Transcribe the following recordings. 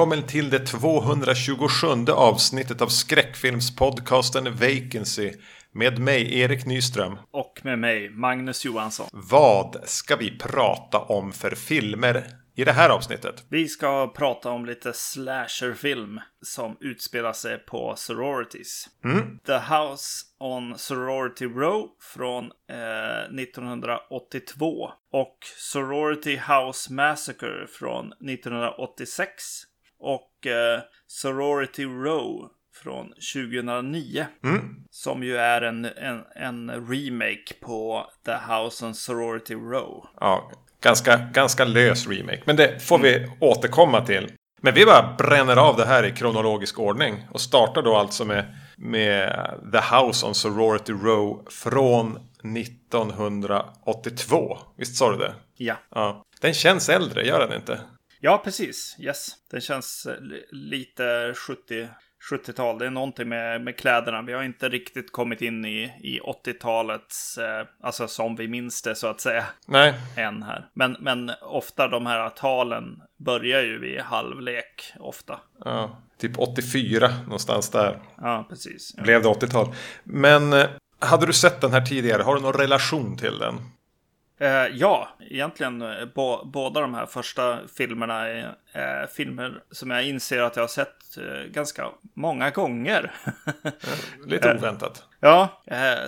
Välkommen till det 227 avsnittet av skräckfilmspodcasten Vacancy med mig, Erik Nyström. Och med mig, Magnus Johansson. Vad ska vi prata om för filmer i det här avsnittet? Vi ska prata om lite slasherfilm som utspelar sig på sororities. Mm. The House on Sorority Row från eh, 1982 och Sorority House Massacre från 1986 och eh, Sorority Row från 2009. Mm. Som ju är en, en, en remake på The House on Sorority Row. Ja, ganska, ganska lös remake. Men det får vi återkomma till. Men vi bara bränner av det här i kronologisk ordning. Och startar då alltså med, med The House on Sorority Row från 1982. Visst sa du det? Ja. Ja. Den känns äldre, gör den inte? Ja, precis. Yes. Den känns eh, li- lite 70, 70-tal. Det är någonting med, med kläderna. Vi har inte riktigt kommit in i, i 80-talets, eh, alltså som vi minns det så att säga, Nej, än här. Men, men ofta de här talen börjar ju vid halvlek, ofta. ja, typ 84 någonstans där. Ja, precis. Ja. Blev det 80-tal. Men eh, hade du sett den här tidigare? Har du någon relation till den? Eh, ja, egentligen eh, bo, båda de här första filmerna är eh, filmer som jag inser att jag har sett ganska många gånger. Lite oväntat. Ja,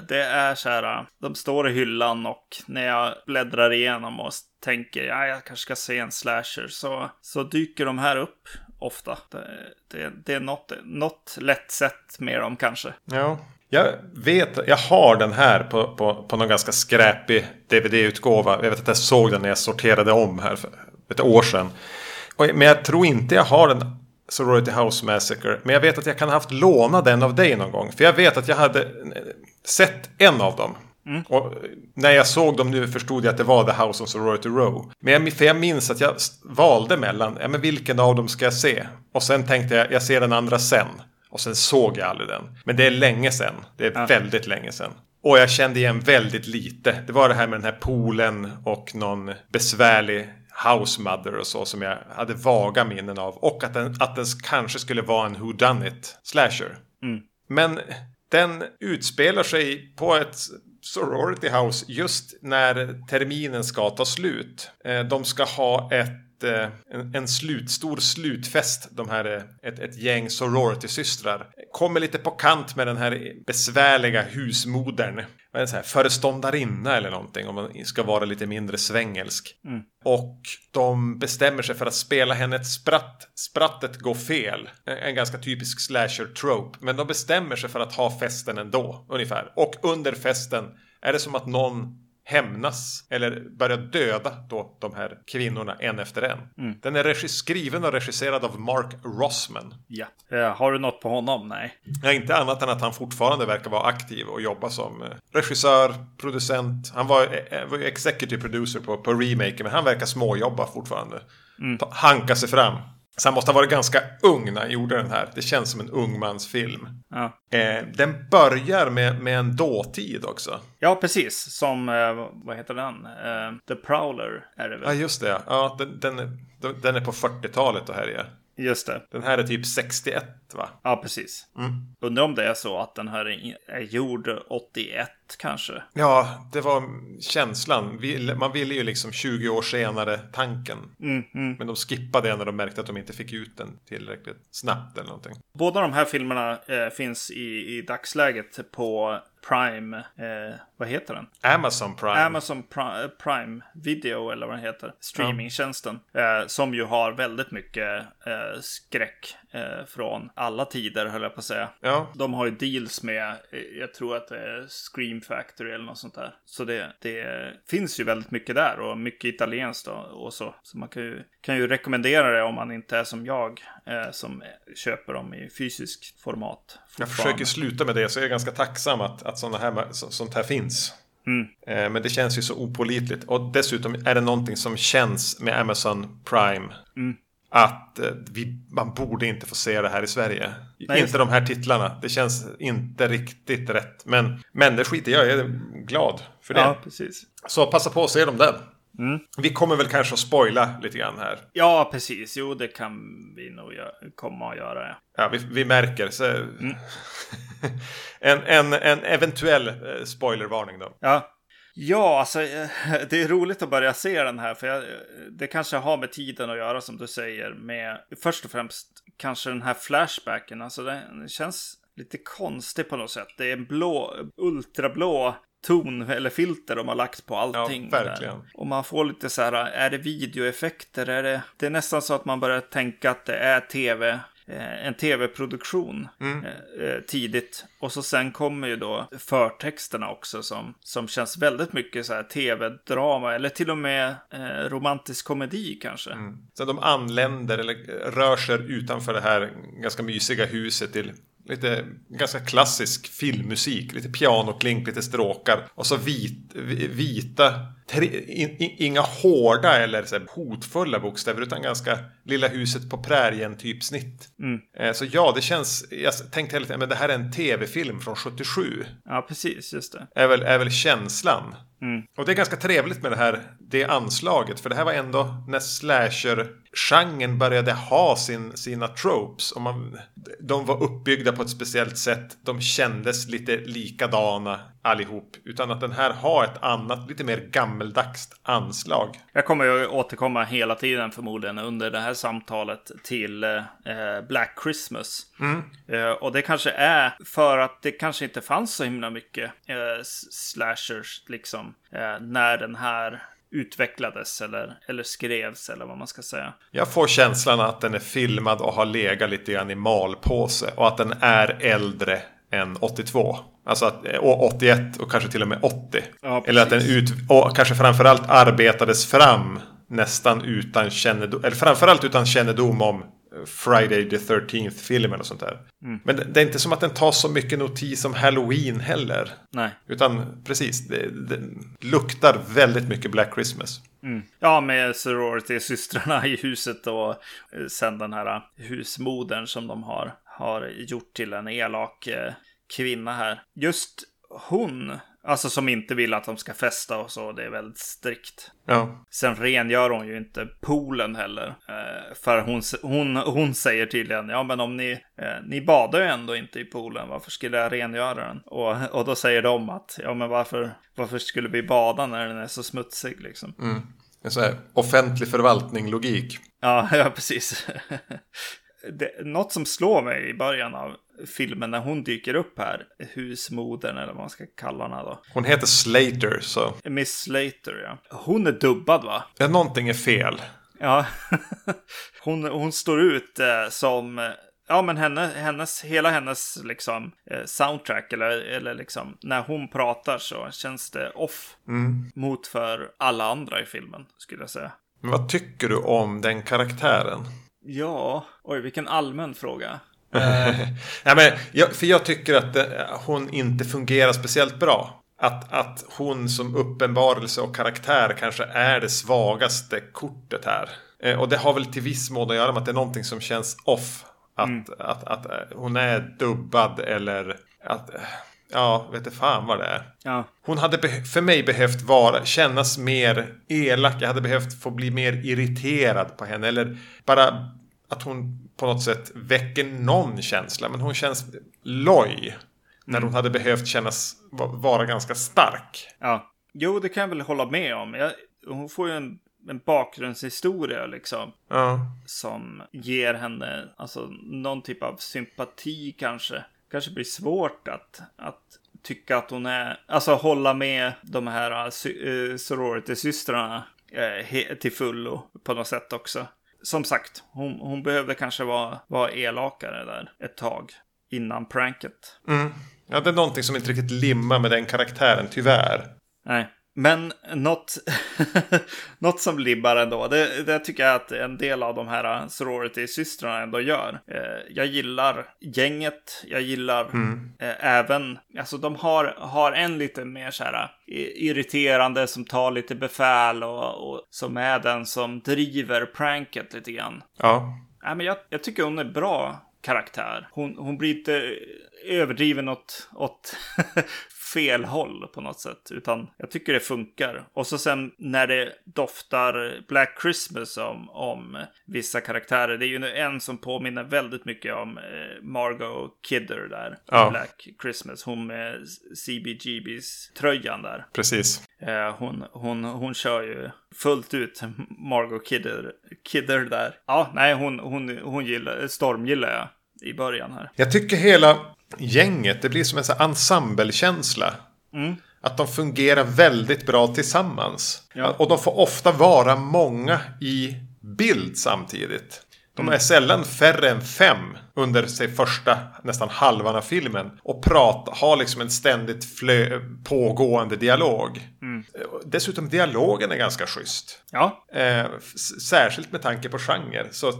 det är så här. De står i hyllan och när jag bläddrar igenom och tänker ja, jag kanske ska se en slasher så, så dyker de här upp ofta. Det, det, det är något, något lätt sätt med dem kanske. Ja. Jag vet, jag har den här på, på, på någon ganska skräpig DVD-utgåva. Jag vet att jag såg den när jag sorterade om här för ett år sedan. Och, men jag tror inte jag har den Sorority House Massacre. Men jag vet att jag kan ha haft låna den av dig någon gång. För jag vet att jag hade eh, sett en av dem. Och när jag såg dem nu förstod jag att det var The House on Sorority Row. Men jag, för jag minns att jag valde mellan, ja men vilken av dem ska jag se? Och sen tänkte jag, jag ser den andra sen. Och sen såg jag aldrig den. Men det är länge sen. Det är Ja. väldigt länge sen. Och jag kände igen väldigt lite. Det var det här med den här poolen och någon besvärlig house mother och så som jag hade vaga minnen av. Och att den, att den kanske skulle vara en who done it slasher. Mm. Men den utspelar sig på ett sorority house just när terminen ska ta slut. Eh, De ska ha ett, eh, en, en slut, stor slutfest, de här, eh, ett, ett gäng sorority-systrar. Kommer lite på kant med den här besvärliga husmodern. Vad är det så här, föreståndarinna eller någonting om man ska vara lite mindre svängelsk. Och de bestämmer sig för att spela henne ett spratt. Sprattet går fel. En en ganska typisk slasher-trope. Men de bestämmer sig för att ha festen ändå, ungefär. Och under festen är det som att någon hämnas eller börjar döda då de här kvinnorna en efter en. Den är skriven och regisserad av Mark Rossman. Ja. Eh, har du något på honom? Nej. Ja, inte annat än att han fortfarande verkar vara aktiv och jobba som eh, regissör, producent. Han var, eh, var ju executive producer på, på remaken, men han verkar småjobba fortfarande. Ta, hanka sig fram. Så han måste ha varit ganska ung när han gjorde den här. Det känns som en ung mans film. Ja. Eh, den börjar med, med en dåtid också. Ja, precis. Som, eh, vad heter den? Eh, The Prowler är det väl? Ja, just det. Ja, den, den, är- den är på 40-talet och härjar. Just det. Den här är typ 61, va? Ja, precis. Undrar om det är så att den här är är gjord 81 kanske. Ja, det var känslan. Man ville ju liksom 20 år senare tanken. Mm, mm. Men de skippade det när de märkte att de inte fick ut den tillräckligt snabbt eller någonting. Båda de här filmerna eh, finns i, i dagsläget på Prime. Eh, vad heter den? Amazon Prime. Amazon Pri- Prime Video eller vad den heter. Streamingtjänsten. Eh, som ju har väldigt mycket eh, skräck eh, från alla tider höll jag på att säga. Ja, De har ju deals med, eh, jag tror att det är Scream Factory eller något sånt där. Så det, det finns ju väldigt mycket där och mycket italienskt och, och så. Så man kan ju, kan ju rekommendera det om man inte är som jag eh, som köper dem i fysisk format. jag försöker sluta med det så jag är ganska tacksam att, att såna här, så, sånt här finns. Mm. Eh, Men det känns ju så opålitligt. Och dessutom är det någonting som känns med Amazon Prime. Mm. Att eh, vi, man borde inte få se det här i Sverige. Nej, inte de här titlarna. Det känns inte riktigt rätt. Men, men det skiter jag. Jag är glad för det. Ja, precis. Så passa på att se dem där. Mm. Vi kommer väl kanske att spoila lite grann här. Ja, precis. Jo, det kan vi nog komma att göra. Ja, ja vi, vi märker. Så... Mm. en, en, en eventuell eh, spoilervarning då. Ja. Ja, alltså det är roligt att börja se den här. För jag, det kanske har med tiden att göra som du säger. Med först och främst kanske den här flashbacken. Alltså den känns lite konstig på något sätt. Det är en blå, ultrablå ton eller filter de har lagt på allting. Ja, verkligen. Där. Och man får lite så här, är det videoeffekter? Är det, det är nästan så att man börjar tänka att det är tv Eh, en tv-produktion mm. Eh, eh, tidigt. Och så sen kommer ju då förtexterna också som, som känns väldigt mycket så här tv-drama eller till och med eh, romantisk komedi kanske. Mm. Så de anländer eller rör sig utanför det här ganska mysiga huset till lite ganska klassisk filmmusik. Lite pianoklink, lite stråkar. Och så vit, vita, tre, in, inga hårda eller så här, hotfulla bokstäver. Utan ganska lilla huset på prärien typ snitt. Mm. Eh, så ja, det känns, jag tänkte hela tiden, men det här är en tv-film från 77. Ja, precis, just det. Är väl, är väl känslan. Mm. Och det är ganska trevligt med det här det anslaget. För det här var ändå när slasher-genren började ha sin, sina tropes. Och man, de var uppbyggda på ett speciellt sätt. De kändes lite likadana allihop. Utan att den här har ett annat, lite mer gammeldags anslag. Jag kommer ju återkomma hela tiden förmodligen under det här samtalet till eh, Black Christmas. Mm. Eh, och det kanske är för att det kanske inte fanns så himla mycket eh, slashers liksom. Eh, när den här utvecklades eller, eller skrevs eller vad man ska säga. Jag får känslan att den är filmad och har legat lite grann i malpåse och att den är äldre än 82. Alltså att, och 81 och kanske till och med 80. Ja, eller att den ut, och kanske framförallt arbetades fram nästan utan kännedom, eller framförallt utan kännedom om Friday the 13th filmen och sånt där. Mm. Men det, det, är inte som att den tar så mycket notis om Halloween heller. Nej. Utan precis, det, det luktar väldigt mycket Black Christmas. Mm. Ja, med sorority-systrarna i huset och eh, sen den här husmodern som de har, har gjort till en elak eh, kvinna här. Just hon Alltså som inte vill att de ska festa och så. Det är väldigt strikt. Ja. Sen rengör hon ju inte poolen heller. Eh, för hon, hon, hon säger tydligen, ja men om ni, eh, ni badar ju ändå inte i poolen, varför skulle jag rengöra den? Och, och då säger de att, ja men varför, varför skulle vi bada när den är så smutsig liksom? Mm. En sån här offentlig förvaltning-logik. Ja, ja precis. det, något som slår mig i början av filmen när hon dyker upp här, husmodern eller vad man ska kalla henne då. Hon heter Slater så. Miss Slater ja. Hon är dubbad va? Ja, någonting är fel. Ja, hon, hon står ut eh, som Ja, men henne, hennes, hela hennes liksom, eh, soundtrack, eller, eller liksom, när hon pratar så känns det off mm. mot för alla andra i filmen, skulle jag säga. Men vad tycker du om den karaktären? Ja, oj vilken allmän fråga. ja, men jag, för jag tycker att det, eh, hon inte fungerar speciellt bra. Att, att hon som uppenbarelse och karaktär kanske är det svagaste kortet här. Eh, och det har väl till viss mån att göra med att det är någonting som känns off. Att, mm. att, att, att eh, hon är dubbad eller att... Ja, vet inte fan vad det är. Ja. Hon hade för mig behövt vara, kännas mer elak. Jag hade behövt få bli mer irriterad på henne. Eller bara att hon på något sätt väcker någon känsla. Men hon känns loj. När mm. hon hade behövt kännas vara ganska stark. Ja. Jo, det kan jag väl hålla med om. Jag, hon får ju en, en bakgrundshistoria liksom. Ja. Som ger henne alltså, någon typ av sympati kanske. Kanske blir svårt att, att tycka att hon är, alltså hålla med de här uh, sorority-systrarna uh, till fullo på något sätt också som sagt, hon, hon behövde kanske vara, vara elakare där ett tag innan pranket. Mm. Ja, det är någonting som inte riktigt limmar med den karaktären, tyvärr. Nej. Men något, något som libbar ändå, det, det tycker jag att en del av de här sorority-systrarna ändå gör. Eh, jag gillar gänget, jag gillar mm. eh, även, alltså de har, har en lite mer så här irriterande som tar lite befäl och, och som är den som driver pranket lite grann. Ja. Nej, men jag, jag tycker hon är bra karaktär. Hon, hon blir inte överdriven åt, åt fel håll på något sätt. Utan jag tycker det funkar. Och så sen när det doftar Black Christmas om, om vissa karaktärer. Det är ju en som påminner väldigt mycket om eh, Margot Kidder där. Ja. Black Christmas. Hon med CBGBs tröjan där. Precis. Eh, hon, hon, hon kör ju fullt ut Margot Kidder, Kidder där. Ja, nej, hon, hon, hon gillar, Storm gillar jag i början här. Jag tycker hela gänget, det blir som en sån ensemblekänsla. Mm. Att de fungerar väldigt bra tillsammans. Ja. Och de får ofta vara många i bild samtidigt. De Mm. är sällan färre än fem under sig första nästan halvan av filmen. Och prata, har liksom en ständigt flö, pågående dialog. Mm. Dessutom dialogen är ganska schysst. Ja, Eh, särskilt med tanke på genre. Så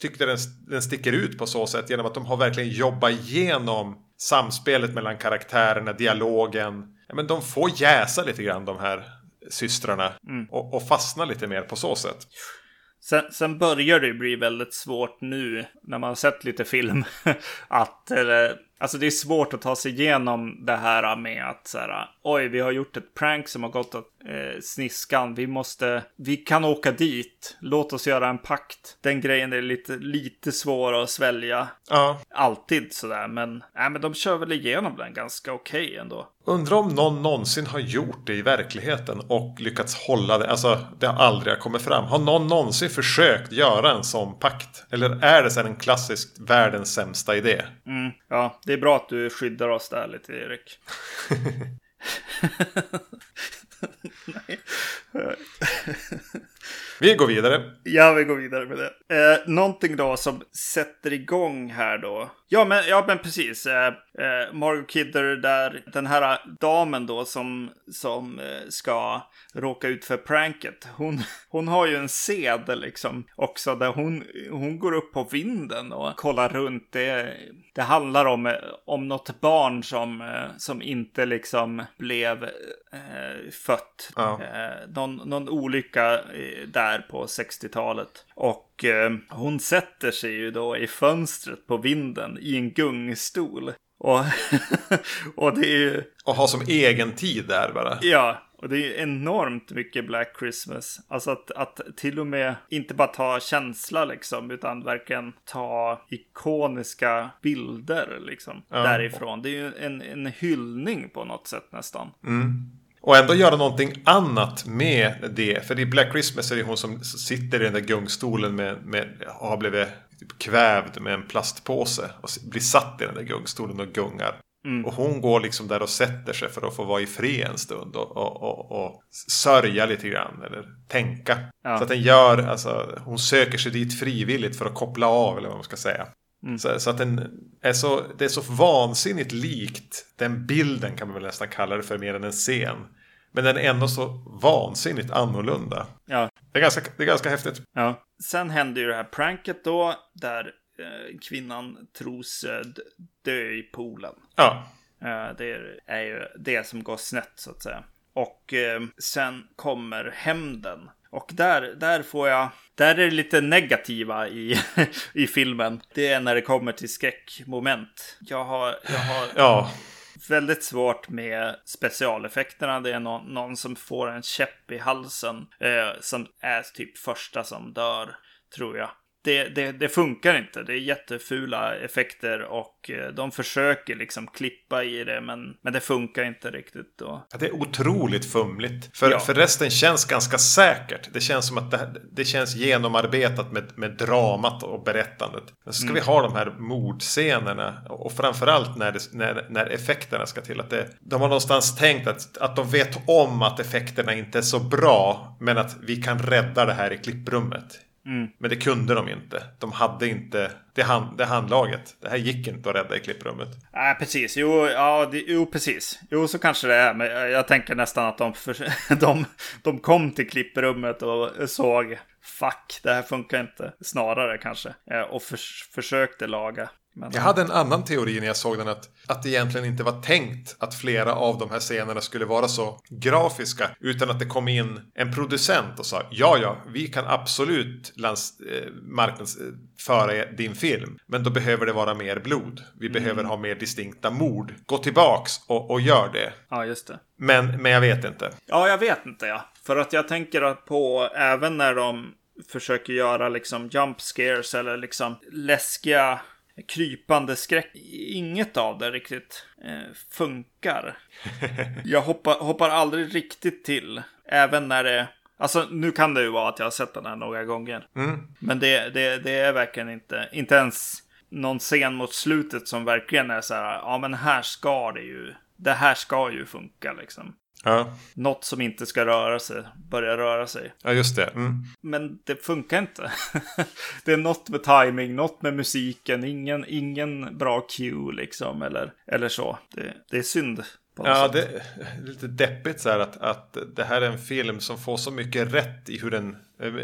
tyckte den, den sticker ut på så sätt genom att de har verkligen jobbat igenom samspelet mellan karaktärerna, dialogen. Ja, men de får jäsa lite grann de här systrarna. Och, och fastna lite mer på så sätt. Sen, sen börjar det bli väldigt svårt nu när man har sett lite film. att, eller, alltså det är svårt att ta sig igenom det här med att så här, oj, vi har gjort ett prank som har gått åt eh, sniskan. Vi måste, vi kan åka dit. Låt oss göra en pakt. Den grejen är lite, lite svår att svälja. Ja, Alltid sådär, men, nej, men de kör väl igenom den ganska okej ändå. undrar om någon någonsin har gjort det i verkligheten och lyckats hålla det. Alltså, det har aldrig kommit fram. Har någon någonsin försökt göra en sån pakt? Eller är det så här en klassisk världens sämsta idé? Mm, ja, det är bra att du skyddar oss där lite, Erik. Vi går vidare. Ja, vi går vidare med det. Eh, någonting då som sätter igång här då. Ja, men, ja, men precis. Eh, eh, Margot Kidder där, den här damen då som, som eh, ska råka ut för pranket. Hon, hon har ju en sed liksom också där hon, hon går upp på vinden och kollar runt. Det, det handlar om, eh, om något barn som, eh, som inte liksom blev eh, fött. Ja. Eh, någon, någon olycka där på 60-talet. Och eh, hon sätter sig ju då i fönstret på vinden i en gungstol. Och, och det är ju, Och ha som egen tid där bara. ja, och det är enormt mycket Black Christmas. Alltså att, att till och med inte bara ta känsla liksom, utan verkligen ta ikoniska bilder liksom Ja. därifrån. Det är ju en, en hyllning på något sätt nästan. Och ändå göra någonting annat med det. För i Black Christmas är det hon som sitter i den där gungstolen med, med har blivit typ kvävd med en plastpåse. Och blir satt i den där gungstolen och gungar. Och hon går liksom där och sätter sig för att få vara i fred en stund och, och, och, och sörja lite grann. Eller tänka. Ja. Så att den gör, alltså hon söker sig dit frivilligt för att koppla av eller vad man ska säga. Så, så att den är så, det är så vansinnigt likt den bilden kan man väl nästan kalla det för mer än en scen. Men den är ändå så vansinnigt annorlunda. Ja, Det är ganska, det är ganska häftigt. Ja. Sen händer ju det här pranket då, där eh, kvinnan tros eh, dö i poolen. Ja, Eh, det är, är ju det som går snett så att säga. Och eh, sen kommer hämnden. Och där, där får jag, där är det lite negativa i, i filmen. Det är när det kommer till skräckmoment. Jag har, jag har ja, väldigt svårt med specialeffekterna. Det är någon, någon som får en käpp i halsen. Eh, som är typ första som dör, tror jag. Det, det, det funkar inte. Det är jättefula effekter och eh, de försöker liksom klippa i det men, men det funkar inte riktigt. Då. det är otroligt fumligt. För, Ja. för resten känns ganska säkert. Det känns som att det, det känns genomarbetat med, med dramat och berättandet. Men så ska vi ha de här mordscenerna. Och framförallt när, det, när, när effekterna ska till. Att det, de har någonstans tänkt att, att de vet om att effekterna inte är så bra. Men att vi kan rädda det här i klipprummet. Men det kunde de inte. De hade inte det, hand, det handlaget. Det här gick inte att rädda i klipprummet. Nej, precis. Jo, ja, det, jo, precis. Jo, så kanske det är. Men jag, jag tänker nästan att de, för, de, de kom till klipprummet och såg fuck, det här funkar inte. Snarare kanske. Eh, Och förs- försökte laga. Men, Jag hade en annan teori när jag såg den att, att det egentligen inte var tänkt att flera av de här scenerna skulle vara så grafiska. Utan att det kom in en producent och sa ja, ja, vi kan absolut lands, eh, marknadsföra din film. Men då behöver det vara mer blod. Vi behöver ha mer distinkta mord. Gå tillbaks och, och gör det. ja, just det. Men, men jag vet inte. Ja, jag vet inte ja. För att jag tänker på även när de försöker göra liksom jump scares eller liksom läskiga krypande skräck. Inget av det riktigt eh, funkar. Jag hoppar, hoppar aldrig riktigt till. Även när det... Alltså nu kan det ju vara att jag har sett den här några gånger. Mm. Men det, det, det är verkligen inte, inte ens någon scen mot slutet som verkligen är så här, ja men här ska det ju, det här ska ju funka liksom. Ja, Något som inte ska röra sig, börjar röra sig. ja just det. Mm. Men det funkar inte. det är något med timing, något med musiken, ingen, ingen bra cue liksom, eller, eller så. Det, det är synd. Ja, sätt. det är lite deppigt så här att, att det här är en film som får så mycket rätt i hur den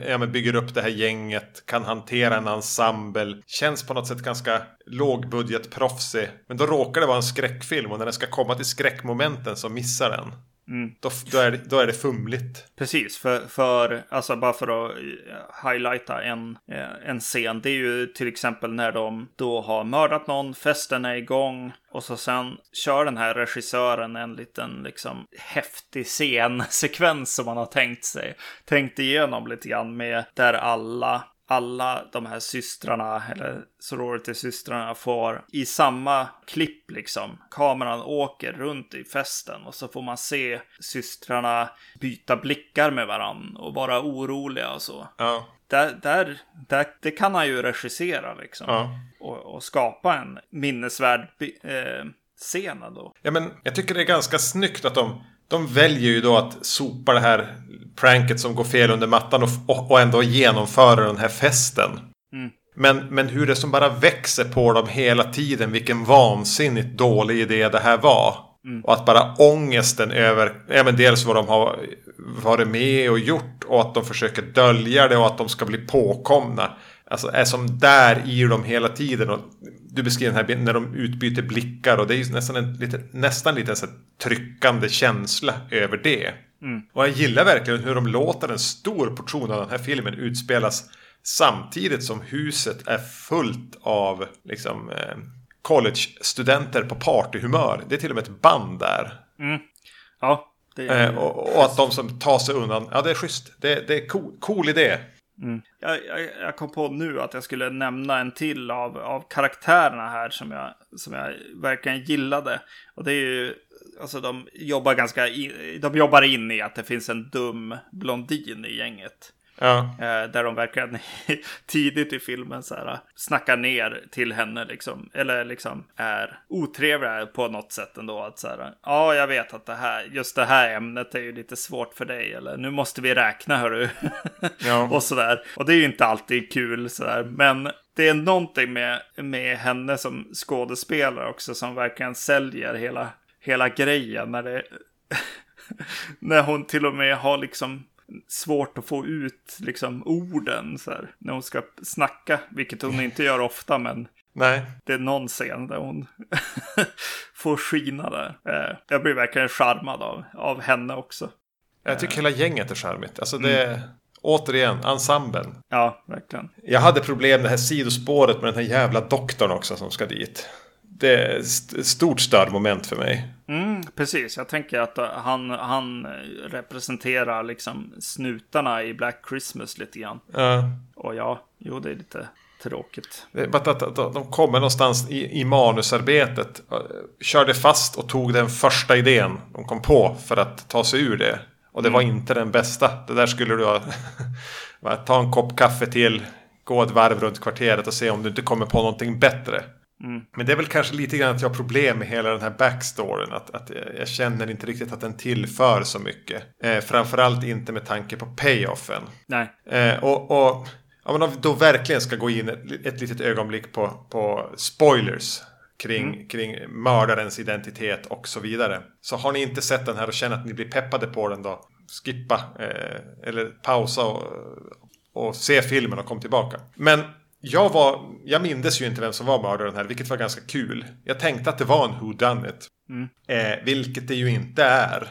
ja, men bygger upp det här gänget, kan hantera en ensemble, känns på något sätt ganska lågbudgetproffsig. Men då råkar det vara en skräckfilm och när den ska komma till skräckmomenten så missar den. Mm. Då, då, är det, då är det fumligt. Precis, för, för alltså bara för att eh, highlighta en, eh, en scen. Det är ju till exempel när de då har mördat någon, festen är igång och så sen kör den här regissören en liten liksom häftig scensekvens som man har tänkt sig. Tänkt igenom lite grann med där alla alla de här systrarna, eller sorority-systrarna, får i samma klipp liksom. Kameran åker runt i festen och så får man se systrarna byta blickar med varann och vara oroliga och så. Ja, Där, där, där, det kan han ju regissera liksom. ja. Och, och skapa en minnesvärd eh, scen då. Ja, men jag tycker det är ganska snyggt att de, de väljer ju då att sopa det här pranket som går fel under mattan och, och, ändå genomföra den här festen. Mm. Men, men hur det som bara växer på dem hela tiden, vilken vansinnigt dålig idé det här var. Och att bara ångesten över, ja men dels vad de har varit med och gjort och att de försöker dölja det och att de ska bli påkomna. Alltså är som där i dem hela tiden. Och du beskriver den här när de utbyter blickar och det är ju nästan en lite, nästan lite så tryckande känsla över det. Och jag gillar verkligen hur de låter en stor portion av den här filmen utspelas samtidigt som huset är fullt av liksom eh, college-studenter på partyhumör. Det är till och med ett band där. Ja, det är Eh, och, och att de som tar sig undan, ja det är schysst. Det, det är cool, cool idé. Mm. Jag, jag, jag kom på nu att jag skulle nämna en till av, av karaktärerna här som jag, som jag verkligen gillade. Och det är ju, alltså de jobbar ganska, in, de jobbar in i att det finns en dum blondin i gänget. Ja, Eh, där de verkligen tidigt i filmen så här, snackar ner till henne liksom. Eller liksom är otrevliga på något sätt ändå. Att så här, ja jag vet att det här, just det här ämnet är ju lite svårt för dig. Eller nu måste vi räkna hörru. Ja. och sådär. Och det är ju inte alltid kul sådär. Men det är någonting med, med henne som skådespelare också som verkligen säljer hela, hela grejen. När det när hon till och med har liksom svårt att få ut liksom orden så här, när hon ska snacka, vilket hon inte gör ofta, men nej. det är någon scen där hon får skina där. Eh, Jag blir verkligen charmad av, av henne också. Jag tycker hela gänget är charmigt. Alltså det är, återigen, ensemblen. Ja, verkligen. Jag hade problem med det här sidospåret med den här jävla doktorn också som ska dit. Det är ett stort störmoment för mig. Mm, precis, jag tänker att uh, han, han representerar liksom snutarna i Black Christmas lite grann. Ja. Och ja, jo det är lite tråkigt. Att, att, att de kommer någonstans i, i manusarbetet. eh, Körde fast och tog den första idén de kom på för att ta sig ur det. Och det var inte den bästa. Det där skulle du ha... ta en kopp kaffe till. Gå ett varv runt kvarteret och se om du inte kommer på någonting bättre. Men det är väl kanske lite grann att jag har problem med hela den här backstoryn. Att, att jag- känner inte riktigt att den tillför så mycket. Eh, framförallt inte med tanke på payoffen. Nej, Eh, och, och ja, men om vi då verkligen ska gå in ett, ett litet ögonblick på, på spoilers kring, kring mördarens identitet och så vidare. Så har ni inte sett den här och känner att ni blir peppade på den då, skippa eh, eller pausa och, och se filmen och kom tillbaka. Men jag var, jag mindes ju inte vem som var mördaren här, vilket var ganska kul. Jag tänkte att det var en Who Done It. Mm. Eh, vilket det ju inte är.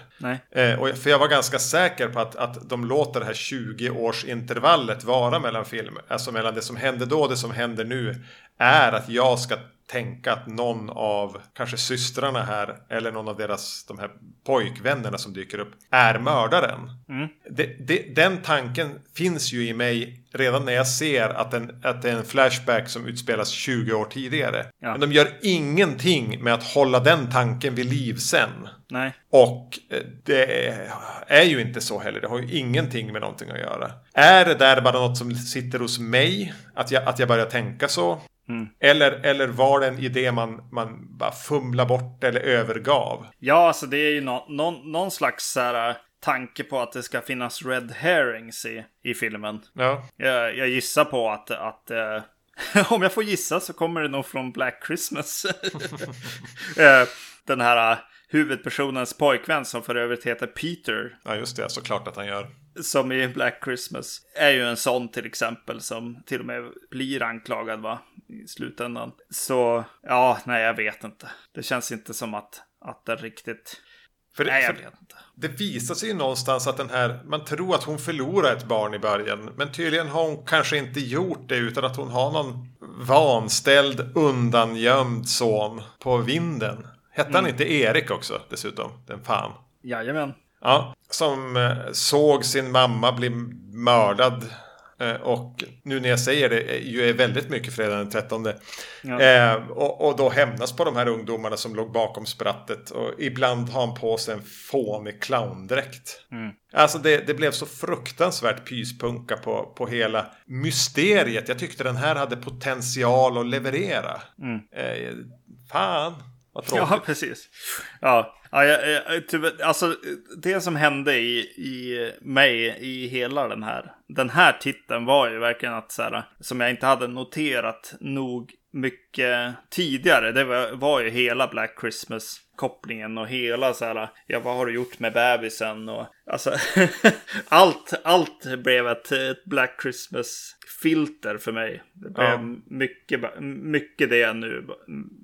Eh, och, för jag var ganska säker på att, att de låter det här 20-årsintervallet vara mellan film. Alltså mellan det som hände då och det som händer nu. Är att jag ska tänka att någon av kanske systrarna här eller någon av deras de här pojkvännerna som dyker upp är mördaren. Mm. Det, det, den tanken finns ju i mig redan när jag ser att, en, att det är en flashback som utspelas 20 år tidigare. Ja. Men de gör ingenting med att hålla den tanken vid liv sen. Nej. Och eh, det är ju inte så heller. Det har ju ingenting med någonting att göra. Är det där bara något som sitter hos mig? Att jag, att jag börjar tänka så? Mm. Eller, eller var det en idé man, man bara fumla bort eller övergav? Ja, alltså det är ju nå någon, någon slags så här, tanke på att det ska finnas red herrings i, i filmen. Ja. Jag, jag gissar på att, att eh, om jag får gissa så kommer det nog från Black Christmas. Eh, Den här huvudpersonens pojkvän som för övrigt heter Peter. ja, just det. Såklart att han gör. Som i Black Christmas. Är ju en sån till exempel som till och med blir anklagad va? I slutändan. Så ja, nej jag vet inte. Det känns inte som att, att det riktigt... För, det- Nej jag vet inte. det visar sig ju någonstans att den här, man tror att hon förlorar ett barn i början. Men tydligen har hon kanske inte gjort det utan att hon har någon vanställd, undangömd son på vinden. Hette han inte Erik också dessutom? Den fan. Jajamän. Ja, som eh, såg sin mamma bli mördad. Eh, och nu när jag säger det eh, ju är väldigt mycket fredag den 13. Ja. Eh, och, och då hämnas på de här ungdomarna som låg bakom sprattet. Och ibland har han på sig en fånig clowndräkt. Mm. Alltså det, det blev så fruktansvärt pyspunka på, på hela mysteriet. Jag tyckte den här hade potential att leverera. Mm. Eh, fan, vad tråkigt. Ja, precis. Ja, ja jag, jag, tyvärr, alltså det som hände i, i mig i hela den här, den här titeln var ju verkligen att så här, som jag inte hade noterat nog mycket tidigare. Det var, var ju hela Black Christmas kopplingen och hela så här, ja vad har du gjort med bebisen och alltså allt, allt blev ett, ett Black Christmas filter för mig. Det blev Ja. mycket, mycket det nu,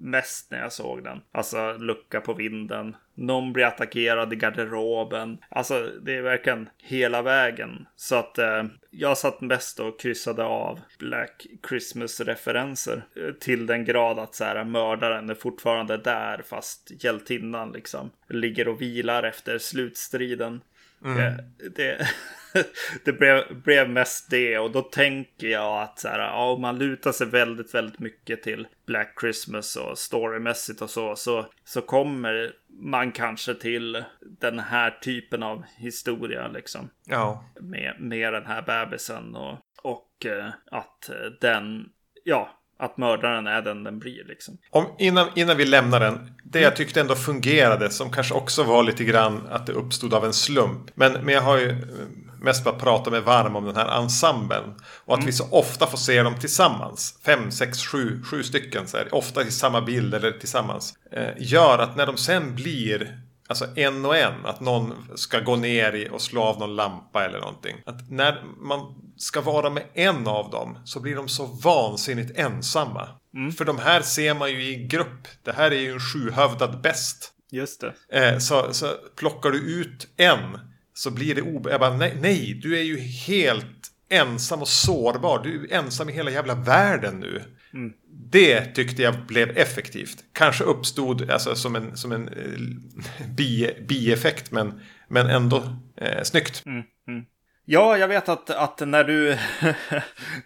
mest när jag såg den. Alltså lucka på vinden, någon blir attackerad i garderoben. Alltså det är verkligen hela vägen. Så att eh, jag satt mest och kryssade av Black Christmas-referenser eh, till den grad att så här, mördaren är fortfarande där fast hjältinnan liksom ligger och vilar efter slutstriden. Eh, Det, det blev, blev mest det och då tänker jag att så här, ja, om man lutar sig väldigt, väldigt mycket till Black Christmas och storymässigt och så, så, så kommer man kanske till den här typen av historia liksom. Ja. Med, med den här bebisen och, och eh, att den, ja, att mördaren är den den blir liksom. Om, innan, innan vi lämnar den. Det jag tyckte ändå fungerade. Som kanske också var lite grann att det uppstod av en slump. Men, men jag har ju eh, mest bara pratat mig varm om den här ensemblen. Och att vi så ofta får se dem tillsammans. Fem, sex, sju, sju stycken. Så här, ofta i samma bild eller tillsammans. Eh, gör att när de sen blir Alltså en och en, att någon ska gå ner i och slå av någon lampa eller någonting. Att när man ska vara med en av dem så blir de så vansinnigt ensamma. För de här ser man ju i grupp. Det här är ju en sjuhövdad bäst. Just det. Eh, så, så plockar du ut en så blir det obe... Jag bara, nej, nej, du är ju helt ensam och sårbar. Du är ensam i hela jävla världen nu. Det tyckte jag blev effektivt. Kanske uppstod alltså, som en, som en eh, bi, bieffekt men, men ändå eh, snyggt. Ja, jag vet att, att när du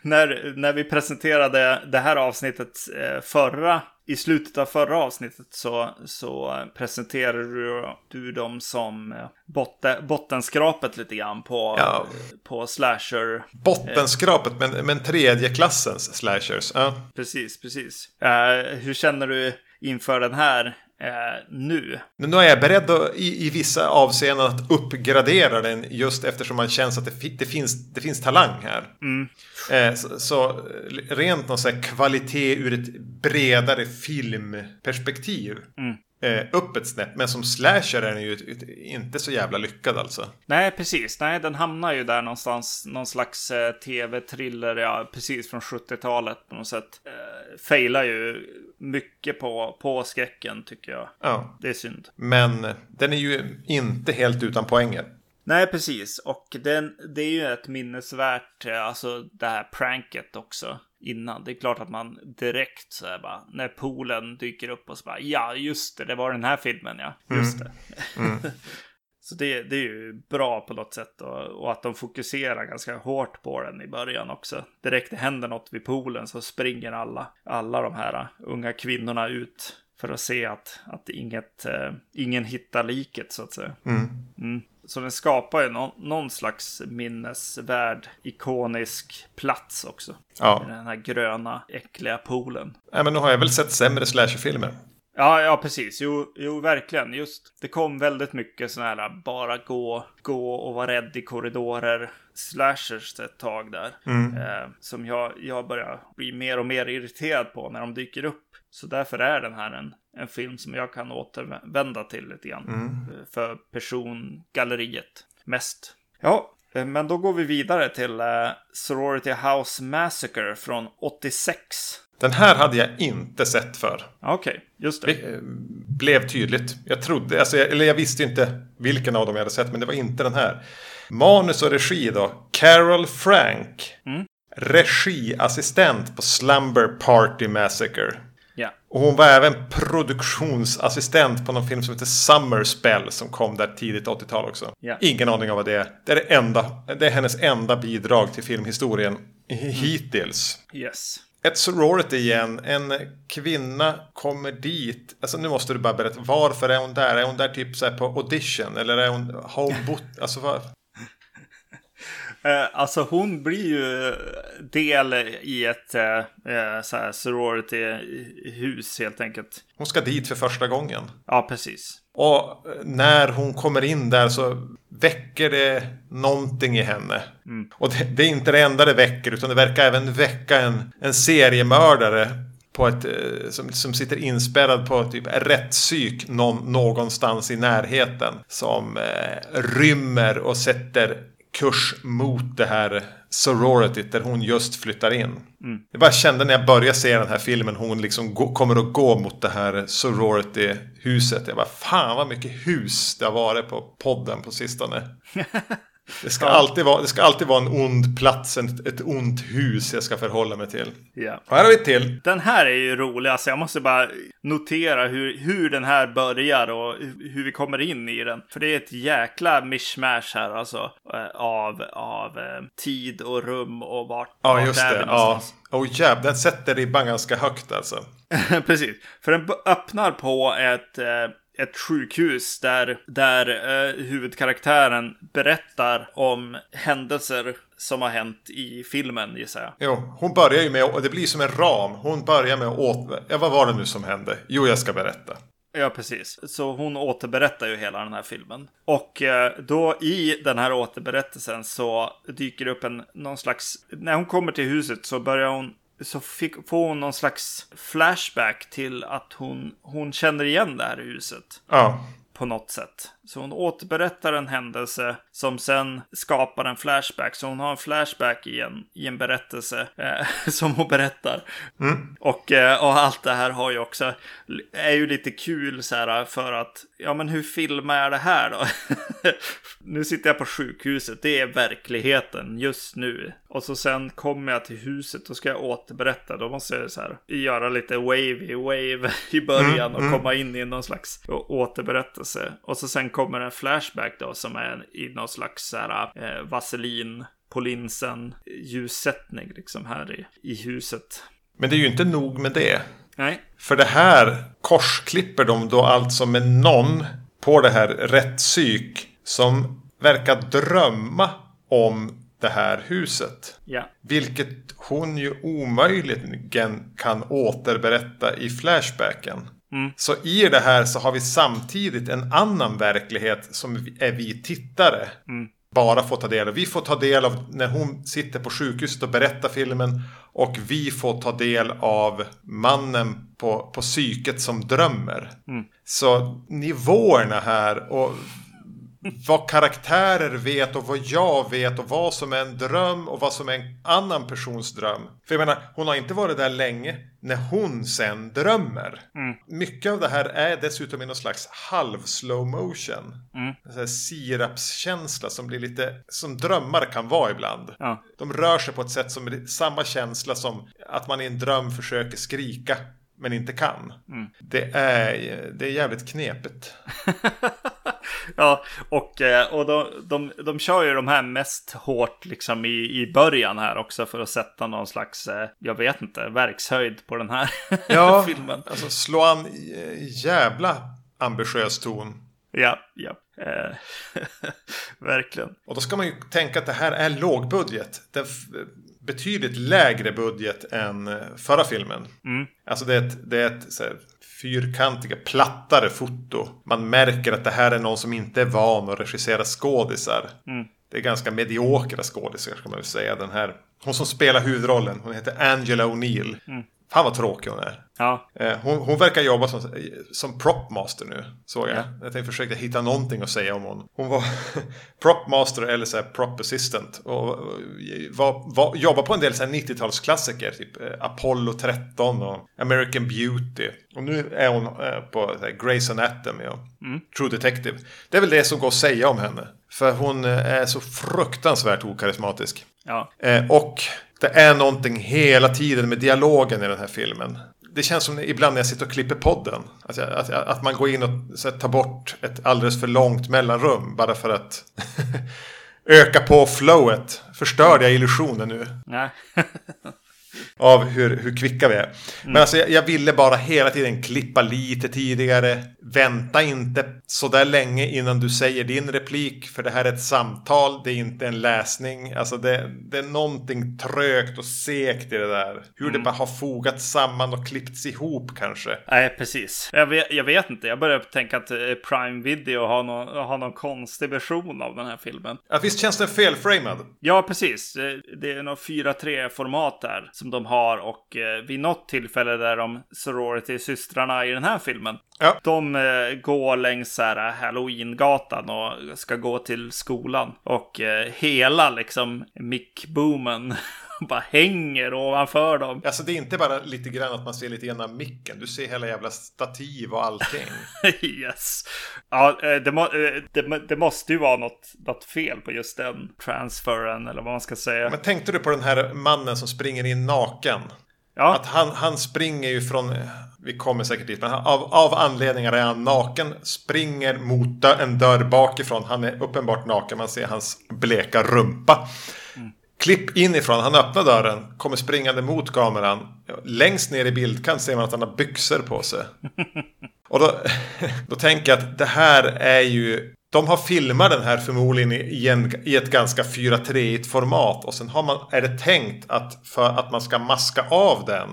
när, när vi presenterade det här avsnittet eh, förra i slutet av förra avsnittet så, så presenterade du, du dem som eh, botten, bottenskrapet lite grann på, Ja. på slasher. Bottenskrapet men, men tredje klassens slashers. Ja. Precis, precis. Eh, hur känner du inför den här eh, nu? Men nu är jag beredd att, i, i vissa avseenden att uppgradera den just eftersom man känns att det, fi, det, finns, det finns talang här. Eh, så, så rent någon så kvalitet ur ett bredare filmperspektiv. eh, upp ett snäpp. Men som slasher är den ju inte så jävla lyckad alltså. Nej, precis. Nej, den hamnar ju där någonstans. Någon slags eh, tv-thriller, ja, precis från 70-talet på något sätt. Eh, failar ju mycket på, på skräcken tycker jag. Ja. Det är synd. Men den är ju inte helt utan poänger. Nej, precis. Och den, det är ju ett minnesvärt, eh, alltså det här pranket också innan. Det är klart att man direkt så här bara, när poolen dyker upp och så bara, ja just det, det var den här filmen ja, just det. Mm. så det, det är ju bra på något sätt och, och, att de fokuserar ganska hårt på den i början också. Direkt det händer något vid poolen så springer alla, alla de här unga kvinnorna ut för att se att, att inget, eh, ingen hittar liket så att säga. Mm. Mm. Så den skapar ju någon, någon, slags minnesvärd, ikonisk plats också. Ja. Den här gröna, äckliga poolen. Nej, men nu har jag väl sett sämre slasherfilmer. Ja, ja, precis. Jo, jo, verkligen. Just det kom väldigt mycket sådana här bara gå, gå och vara rädd i korridorer slashers ett tag där. Mm. Eh, som jag, jag börjar bli mer och mer irriterad på när de dyker upp. Så därför är den här en, en film som jag kan återvända till lite grann. Mm. Eh, för persongalleriet mest. Ja, eh, men då går vi vidare till uh, Sorority House Massacre från 86. Den här hade jag inte sett för. Okej, okay, just det. det. Blev tydligt. Jag trodde, alltså, eller jag visste inte vilken av dem jag hade sett, men det var inte den här. Manus och regi då. Carol Frank. Mm. Regiassistent på Slumber Party Massacre. Ja. Och hon var även produktionsassistent på någon film som heter Summer Spell som kom där tidigt 80-tal också. Ja. Ingen aning om vad det är. Det är, det, enda, det är hennes enda bidrag till filmhistorien hittills. Yes. Ett sorority igen. En kvinna kommer dit. Alltså nu måste du bara berätta. Varför är hon där? Är hon där typ så på audition? Eller är hon homebot? Alltså vad? Eh, alltså hon blir ju del i ett eh, så här sorority-hus helt enkelt. Hon ska dit för första gången. Ja, precis. Och när hon kommer in där så väcker det någonting i henne. Mm. Och det, det, är inte det enda det väcker utan det verkar även väcka en, en seriemördare på ett, som, som sitter inspärrad på typ rättspsyk någon, någonstans i närheten. Som eh, rymmer och sätter kurs mot det här sorority där hon just flyttar in. Mm. Jag bara kände när jag började se den här filmen hon liksom gå, kommer att gå mot det här sorority-huset. Jag bara fan vad mycket hus det har varit på podden på sistone. Det ska, alltid vara, det ska alltid vara en ond plats, ett, ett ont hus jag ska förhålla mig till. Ja. Och här har vi till. Den här är ju rolig, alltså jag måste bara notera hur, hur den här börjar och hur vi kommer in i den. För det är ett jäkla mishmash här alltså. eh, Av, av eh, tid och rum och vart, Ja, vart just är det. vi Ja. någonstans. Oh, jävlar, den sätter ribban ganska högt alltså. Precis. För den öppnar på ett, eh, ett sjukhus där, där eh, huvudkaraktären berättar om händelser som har hänt i filmen gissar jag. Jo, hon börjar ju med, och det blir som en ram. Hon börjar med att åt... Ja, vad var det nu som hände? Jo, jag ska berätta. Ja, precis. Så hon återberättar ju hela den här filmen. Och eh, då i den här återberättelsen så dyker det upp en någon slags... När hon kommer till huset så börjar hon... Så fick, får hon någon slags flashback till att hon, hon känner igen det här huset Ja. på något sätt. Så hon återberättar en händelse som sen skapar en flashback. Så hon har en flashback i en, i en berättelse eh, som hon berättar. Mm. Och, eh, och allt det här har ju också, är ju lite kul så här för att, ja men hur filmar jag det här då? nu sitter jag på sjukhuset, det är verkligheten just nu. Och så sen kommer jag till huset och ska jag återberätta. Då måste jag så här, göra lite wavy wave i början och Mm, mm. komma in i någon slags återberättelse. Och så sen kommer en flashback då som är i någon slags så här, eh, vaselin på linsen ljussättning liksom här i, i huset. Men det är ju inte nog med det. Nej, För det här korsklipper de då alltså med någon på det här rättspsyk som verkar drömma om det här huset. ja. Vilket hon ju omöjligen kan återberätta i flashbacken. Mm. Så i det här så har vi samtidigt en annan verklighet som är vi tittare. Mm. Bara får ta del av. Vi får ta del av när hon sitter på sjukhuset och berättar filmen. Och vi får ta del av mannen på, på psyket som drömmer. Så nivåerna här och vad karaktärer vet och vad jag vet och vad som är en dröm och vad som är en annan persons dröm. För jag menar, hon har inte varit där länge när hon sen drömmer. Mycket av det här är dessutom i någon slags halv slow motion. En sån här sirapskänsla som blir lite som drömmar kan vara ibland. Ja. De rör sig på ett sätt som är samma känsla som att man i en dröm försöker skrika men inte kan. Det, är, det är jävligt knepigt. Ja, och, eh, och de, de, de kör ju de här mest hårt liksom i, i början här också för att sätta någon slags, eh, jag vet inte, verkshöjd på den här Ja, filmen. alltså slå an eh, jävla ambitiös ton. Ja, ja. Eh, verkligen. Och då ska man ju tänka att det här är lågbudget. Det är betydligt lägre budget än förra filmen. Alltså det är ett, det är ett här, fyrkantiga, plattare foto. Man märker att det här är någon som inte är van att regissera skådisar. Det är ganska mediokra skådisar ska man väl säga. Den här, hon som spelar huvudrollen, hon heter Angela O'Neill. Fan vad tråkig hon är. Ja, Eh, Hon, hon verkar jobba som, som propmaster nu, såg jag. Jag tänkte försöka hitta någonting att säga om hon. Hon var propmaster eller så här prop assistant. Och var, var, jobbade på en del så här 90-talsklassiker, typ eh, Apollo 13 och American Beauty. Och nu är hon eh, på Grey's Anatomy och True Detective. Det är väl det som går att säga om henne. För hon är så fruktansvärt okarismatisk. ja. Och det är någonting hela tiden med dialogen i den här filmen. Det känns som ibland när jag sitter och klipper podden. Att, jag, att, att man går in och här, tar bort ett alldeles för långt mellanrum. Bara för att öka på flowet. Förstörde jag illusionen nu? Nej. Av hur, hur kvicka vi är. Men alltså jag, jag ville bara hela tiden klippa lite tidigare. Vänta inte så där länge innan du säger din replik. För det här är ett samtal, det är inte en läsning. Alltså det, det är någonting trögt och segt i det där. Hur det bara har fogats samman och klippts ihop kanske. Nej, precis. Jag vet, jag vet inte. Jag börjar tänka att eh, Prime Video har någon, har någon konstig version av den här filmen. Ja, visst känns den felframad? Ja, precis. Det- Det är något 4-3-format där som de har och eh, vid något tillfälle där de sorority-systrarna i den här filmen Ja. de eh, går längs så här Halloween-gatan och ska gå till skolan. Och eh, hela liksom mickboomen bara hänger ovanför dem. Alltså det är inte bara lite grann att man ser lite grann av micken. Du ser hela jävla stativ och allting. yes. Ja, eh, det, må, eh, det, det måste ju vara något, något fel på just den transferen eller vad man ska säga. Men tänkte du på den här mannen som springer in naken? Ja, Att han, han springer ju från, vi kommer säkert dit, men han, av, av anledningar är han naken, springer mot dö- en dörr bakifrån. Han är uppenbart naken, man ser hans bleka rumpa. Klipp inifrån, han öppnar dörren, kommer springande mot kameran. Längst ner i bildkant ser man att han har byxor på sig. Och då, då tänker jag att det här är ju... De har filmat den här förmodligen i, en, i ett ganska 4-3 format. Och sen har man, är det tänkt att, för att man ska maska av den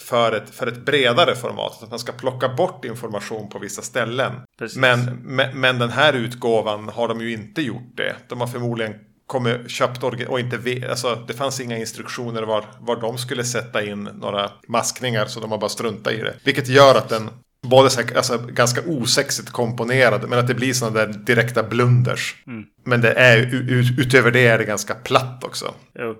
för, ett, för ett bredare format. Att man ska plocka bort information på vissa ställen. Men, men, men den här utgåvan har de ju inte gjort det. De har förmodligen kommit, köpt och inte vet, alltså det fanns inga instruktioner var, var de skulle sätta in några maskningar så de har bara struntat i det. Vilket gör att den både så här, alltså, ganska osexigt komponerad men att det blir sådana där direkta blunders. Men det är utöver det är det ganska platt också. Jo.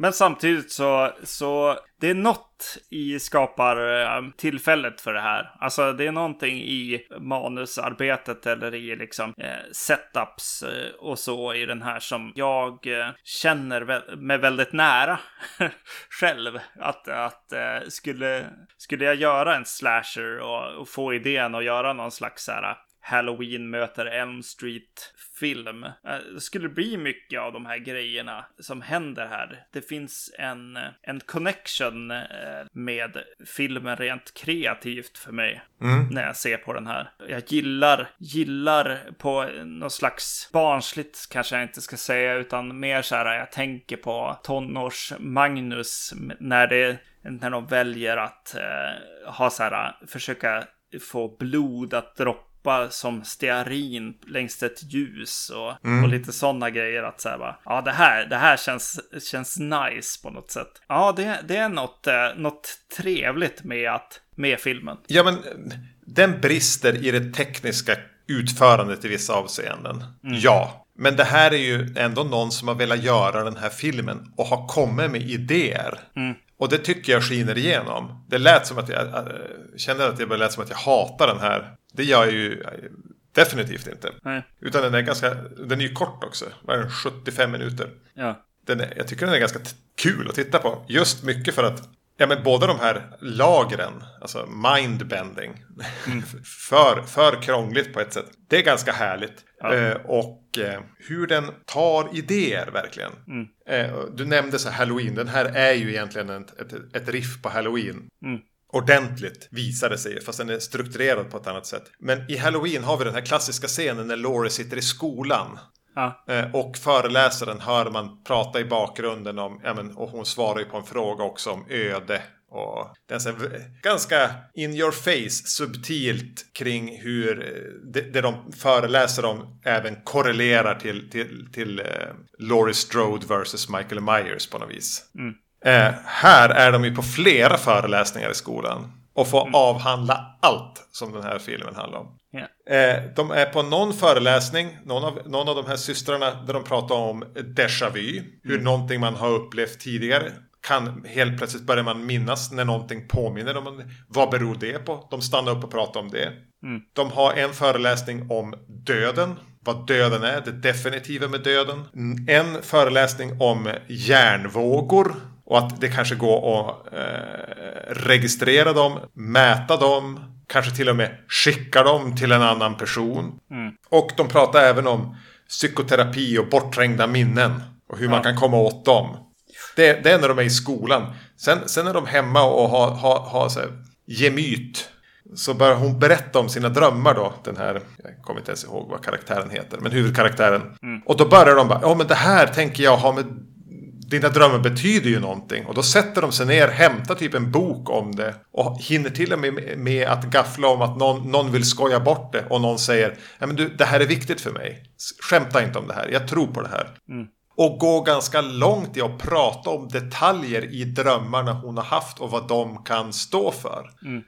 Men samtidigt så, så det är något i skapar eh, tillfället för det här. Alltså det är någonting i manusarbetet eller i liksom eh, setups eh, och så i den här som jag eh, känner vä- mig väldigt nära själv. Att, att eh, skulle, skulle jag göra en slasher och, och få idén att göra någon slags så här Halloween möter Elm Street film. Eh, Det skulle bli mycket av de här grejerna som händer här. Det finns en, en connection eh, med filmen rent kreativt för mig när jag ser på den här. Jag gillar, gillar på något slags barnsligt kanske jag inte ska säga, utan mer så här jag tänker på tonårs-Magnus när det när de väljer att eh, ha så här, försöka få blod att droppa droppa som stearin längs ett ljus och, mm. och lite sådana grejer. Att säga bara, ja det här, det här känns, känns nice på något sätt. Ja, det, det är något, eh, något trevligt med, att, med filmen. Ja, men den brister i det tekniska utförandet i vissa avseenden. Mm. Ja, men det här är ju ändå någon som har velat göra den här filmen och har kommit med idéer. Mm. Och det tycker jag skiner igenom. Det lät som att jag, jag känner att det lät som att jag hatar den här. Det gör jag ju definitivt inte. Nej. Utan den är ganska, den är ju kort också. Vad är den? 75 minuter. Ja. Den är, jag tycker den är ganska kul att titta på. Just mycket för att Ja men båda de här lagren, alltså mindbending, mm. för, för krångligt på ett sätt. Det är ganska härligt. Ja. Eh, och eh, hur den tar idéer verkligen. Mm. Eh, du nämnde så Halloween, den här är ju egentligen ett, ett, ett riff på Halloween. Mm. Ordentligt visar det sig, fast den är strukturerad på ett annat sätt. Men i Halloween har vi den här klassiska scenen när Laurie sitter i skolan. Ja. Eh, och föreläsaren hör man prata i bakgrunden om, ja, men, och hon svarar ju på en fråga också om öde. Och den är ganska in your face subtilt kring hur eh, det, det de föreläser om även korrelerar till, till, till uh, Laurie Strode versus Michael Myers på något vis. Mm. Eh, här är de ju på flera föreläsningar i skolan och får mm. avhandla allt som den här filmen handlar om. Yeah. de är på någon föreläsning, någon av, någon av de här systrarna, där de pratar om déjà vu. Hur mm. någonting man har upplevt tidigare kan helt plötsligt börja man minnas när någonting påminner om Vad beror det på? De stannar upp och pratar om det. Mm. De har en föreläsning om döden. Vad döden är, det definitiva med döden. En föreläsning om hjärnvågor. Och att det kanske går att eh, registrera dem, mäta dem, kanske till och med skicka dem till en annan person. Mm. Och de pratar även om psykoterapi och bortträngda minnen och hur ja. man kan komma åt dem. Det, det, är när de är i skolan. Sen, sen är de hemma och har, har, har så här, gemyt. Så börjar hon berätta om sina drömmar då. Den här, jag kommer inte ens ihåg vad karaktären heter. Men huvudkaraktären. Mm. Och då börjar de bara, ja men det här tänker jag ha med dina drömmar betyder ju någonting. Och då sätter de sig ner, hämtar typ en bok om det. Och hinner till och med med att gaffla om att någon, någon vill skoja bort det. Och någon säger, ja men du, det här är viktigt för mig. Skämta inte om det här, jag tror på det här. Mm. Och gå ganska långt i att prata om detaljer i drömmarna hon har haft och vad de kan stå för. Mm.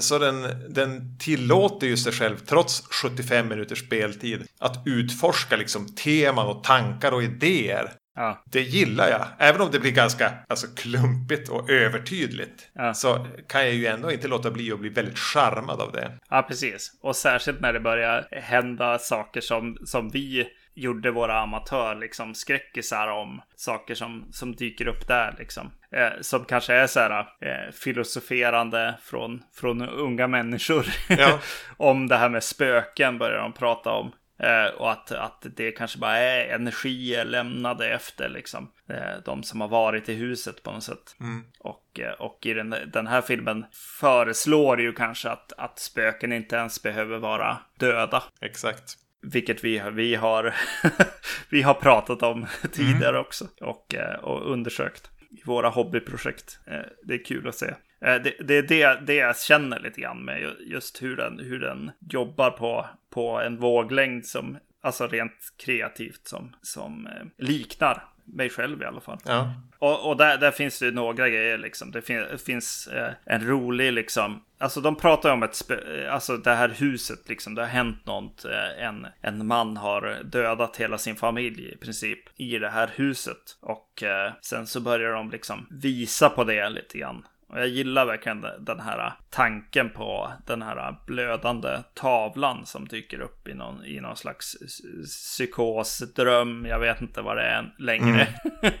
Så den, den tillåter ju sig själv, trots 75 minuters speltid, att utforska liksom teman och tankar och idéer Ja. Det gillar jag. Även om det blir ganska alltså, klumpigt och övertydligt. Ja. Så kan jag ju ändå inte låta bli att bli väldigt charmad av det. Ja, precis. Och särskilt när det börjar hända saker som, som vi gjorde våra amatör liksom skräckisar om saker som, som dyker upp där liksom. Eh, som kanske är så här eh, filosoferande från, från unga människor. Ja. om det här med spöken börjar de prata om. Eh, och att, att det kanske bara är energier lämnade efter liksom. Eh, de som har varit i huset på något sätt. Mm. Och, eh, och i den, den här filmen föreslår ju kanske att, att spöken inte ens behöver vara döda. Exakt. Vilket vi, vi, har, vi har pratat om tidigare mm. också. Och, och undersökt i våra hobbyprojekt. Det är kul att se. Eh, det, det är det, det jag känner lite grann med just hur den, hur den jobbar på, på en våglängd som, alltså rent kreativt, som, som eh, liknar mig själv i alla fall. Ja. Och, och där, där, finns det några grejer liksom. Det fin finns eh, en rolig liksom. Alltså de pratar om ett, alltså det här huset liksom. Det har hänt något. Eh, en, en man har dödat hela sin familj i princip i det här huset. Och eh, sen så börjar de liksom visa på det lite grann. Och jag gillar verkligen den här tanken på den här blödande tavlan som dyker upp i någon, i någon slags psykosdröm. Jag vet inte vad det är längre. Mm.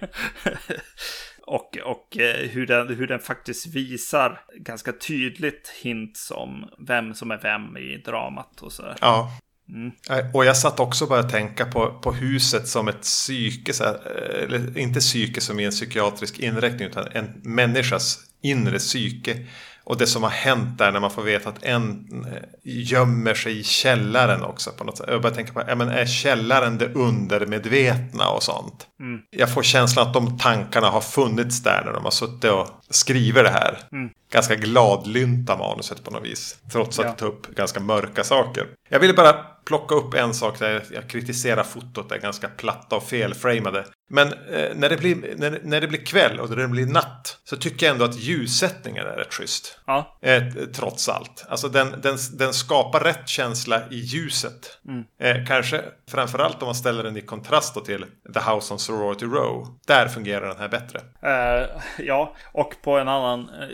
och och eh, hur, den, hur den faktiskt visar ganska tydligt hints om vem som är vem i dramat och så. Ja. Mm. Och jag satt också bara tänka på, på huset som ett psyke, här, eller inte psyke som i en psykiatrisk inräkning, utan en människas inre psyke. Och det som har hänt där när man får veta att en eh, gömmer sig i källaren också. På något sätt. Jag bara tänker på, ja, men är källaren det undermedvetna och sånt? Mm. Jag får känslan att de tankarna har funnits där när de har suttit och skrivit det här. Mm. Ganska gladlynta manuset på något vis. Trots att ja. det tar upp ganska mörka saker. Jag ville bara plocka upp en sak där jag kritiserar fotot. Det är ganska platta och felframade. Men eh, när, det blir, när, när det blir kväll och när det blir natt så tycker jag ändå att ljussättningen är rätt schysst. Ja. Eh, trots allt. Alltså den, den, den skapar rätt känsla i ljuset. Mm. Eh, kanske framförallt om man ställer den i kontrast till The House on Sorority Row. Där fungerar den här bättre. Uh, ja, och på en annan eh,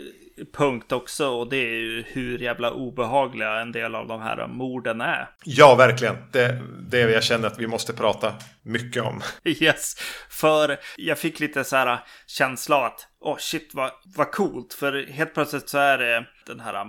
punkt också och det är ju hur jävla obehagliga en del av de här morden är. Ja, verkligen. Det, det jag känner att vi måste prata mycket om. Yes, för jag fick lite så här känsla att åh oh shit vad, vad coolt. För helt plötsligt så är det den här,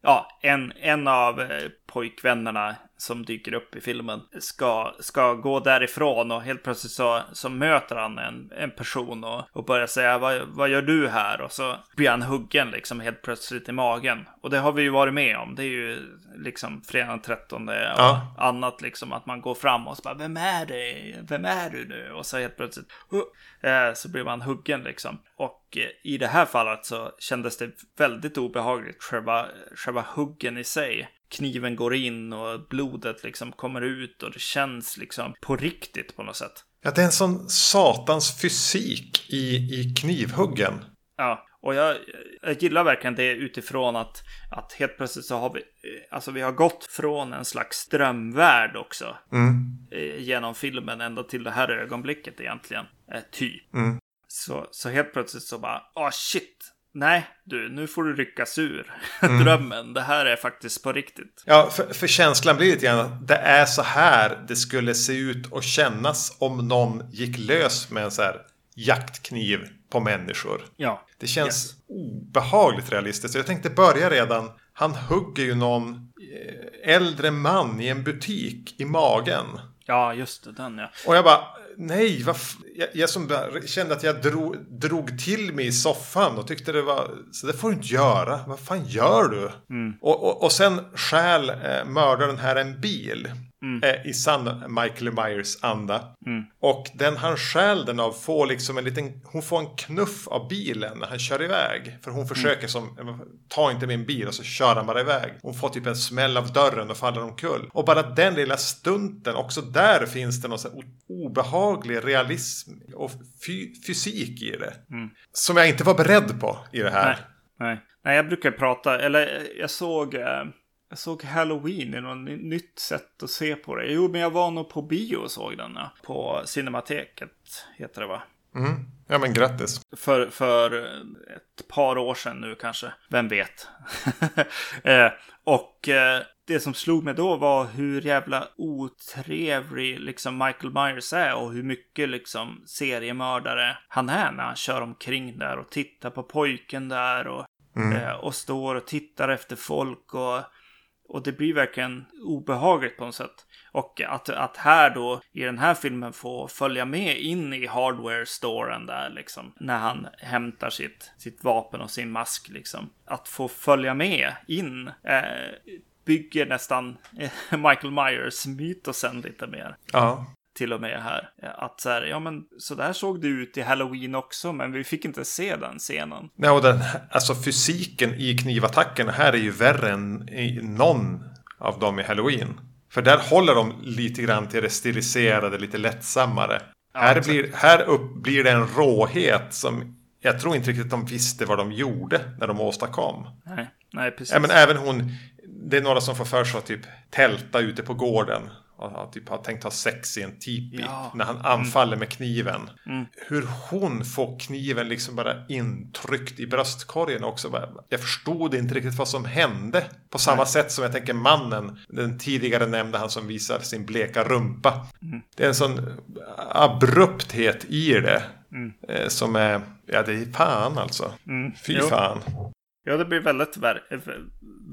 ja, en, en av eh, pojkvännerna som dyker upp i filmen ska, ska gå därifrån och helt plötsligt så, så möter han en, en person och, och börjar säga vad, vad gör du här? Och så blir han huggen liksom helt plötsligt i magen. Och det har vi ju varit med om. Det är ju liksom fredag den 13 och ja. annat liksom att man går fram och så bara vem är det? Vem är du nu? Och så helt plötsligt uh, så blir man huggen liksom. Och eh, i det här fallet så kändes det väldigt obehagligt, själva, själva huggen i sig. Kniven går in och blodet liksom kommer ut och det känns liksom på riktigt på något sätt. Ja, det är en sån satans fysik i, i knivhuggen. Ja, och jag, jag gillar verkligen det utifrån att, att helt plötsligt så har vi, alltså vi har gått från en slags drömvärld också. Mm. Eh, genom filmen ända till det här ögonblicket egentligen. Eh, typ. Mm. Så, så helt plötsligt så bara, åh oh, shit. Nej, du, nu får du ryckas ur mm. drömmen. Det här är faktiskt på riktigt. Ja, för, för känslan blir lite grann att det är så här det skulle se ut och kännas om någon gick lös med en så här jaktkniv på människor. Ja. Det känns yes. obehagligt realistiskt. Jag tänkte börja redan. Han hugger ju någon eh, äldre man i en butik i magen. Ja, just det. Den ja. Och jag bara, nej, vad jag, jag som kände att jag drog, drog till mig i soffan och tyckte det var, så det får du inte göra. Vad fan gör du? Mm. Och, och, och sen stjäl eh, mördaren här en bil. Mm. Eh, I sann Michael Myers anda. Mm. Och den han stjäl den av får liksom en liten, hon får en knuff av bilen när han kör iväg. För hon försöker mm. som, ta inte min bil och så kör han bara iväg. Hon får typ en smäll av dörren och faller omkull. Och bara den lilla stunten, också där finns det någon så obehaglig realism och fy fysik i det. Mm. Som jag inte var beredd på i det här. Nej, nej. nej jag brukar prata, eller jag såg eh jag såg Halloween i något nytt sätt att se på det. Jo, men jag var nog på bio och såg den. Ja. På Cinemateket heter det va? Mm. Ja, men grattis. För, för ett par år sedan nu kanske. Vem vet? eh, och eh, det som slog mig då var hur jävla otrevlig liksom Michael Myers är och hur mycket liksom seriemördare han är när han kör omkring där och tittar på pojken där och, mm. eh, och står och tittar efter folk och och det blir verkligen obehagligt på något sätt. Och att, att här då i den här filmen få följa med in i hardware-storen där liksom. När han hämtar sitt, sitt vapen och sin mask liksom. Att få följa med in eh, bygger nästan eh, Michael Myers-mytosen lite mer. Ja till och med här. Att så här, ja men så där såg det ut i Halloween också, men vi fick inte se den scenen. Nej, och den, alltså fysiken i knivattackerna här är ju värre än i någon av dem i Halloween. För där håller de lite grann till det stiliserade, lite lättsammare. Ja, här blir, här upp blir det en råhet som jag tror inte riktigt de visste vad de gjorde när de åstadkom. Nej, nej precis. Ja, men även hon, det är några som får för sig att typ tälta ute på gården och typ har tänkt ha sex i en tipi. Ja. När han anfaller mm. med kniven. Mm. Hur hon får kniven liksom bara intryckt i bröstkorgen också. Jag förstod inte riktigt vad som hände. På samma Nej. sätt som jag tänker mannen. Den tidigare nämnde han som visar sin bleka rumpa. Mm. Det är en sån abrupthet i det. Mm. Eh, som är, ja det är fan alltså. Mm. Fy jo. fan. Ja, det blir väldigt ver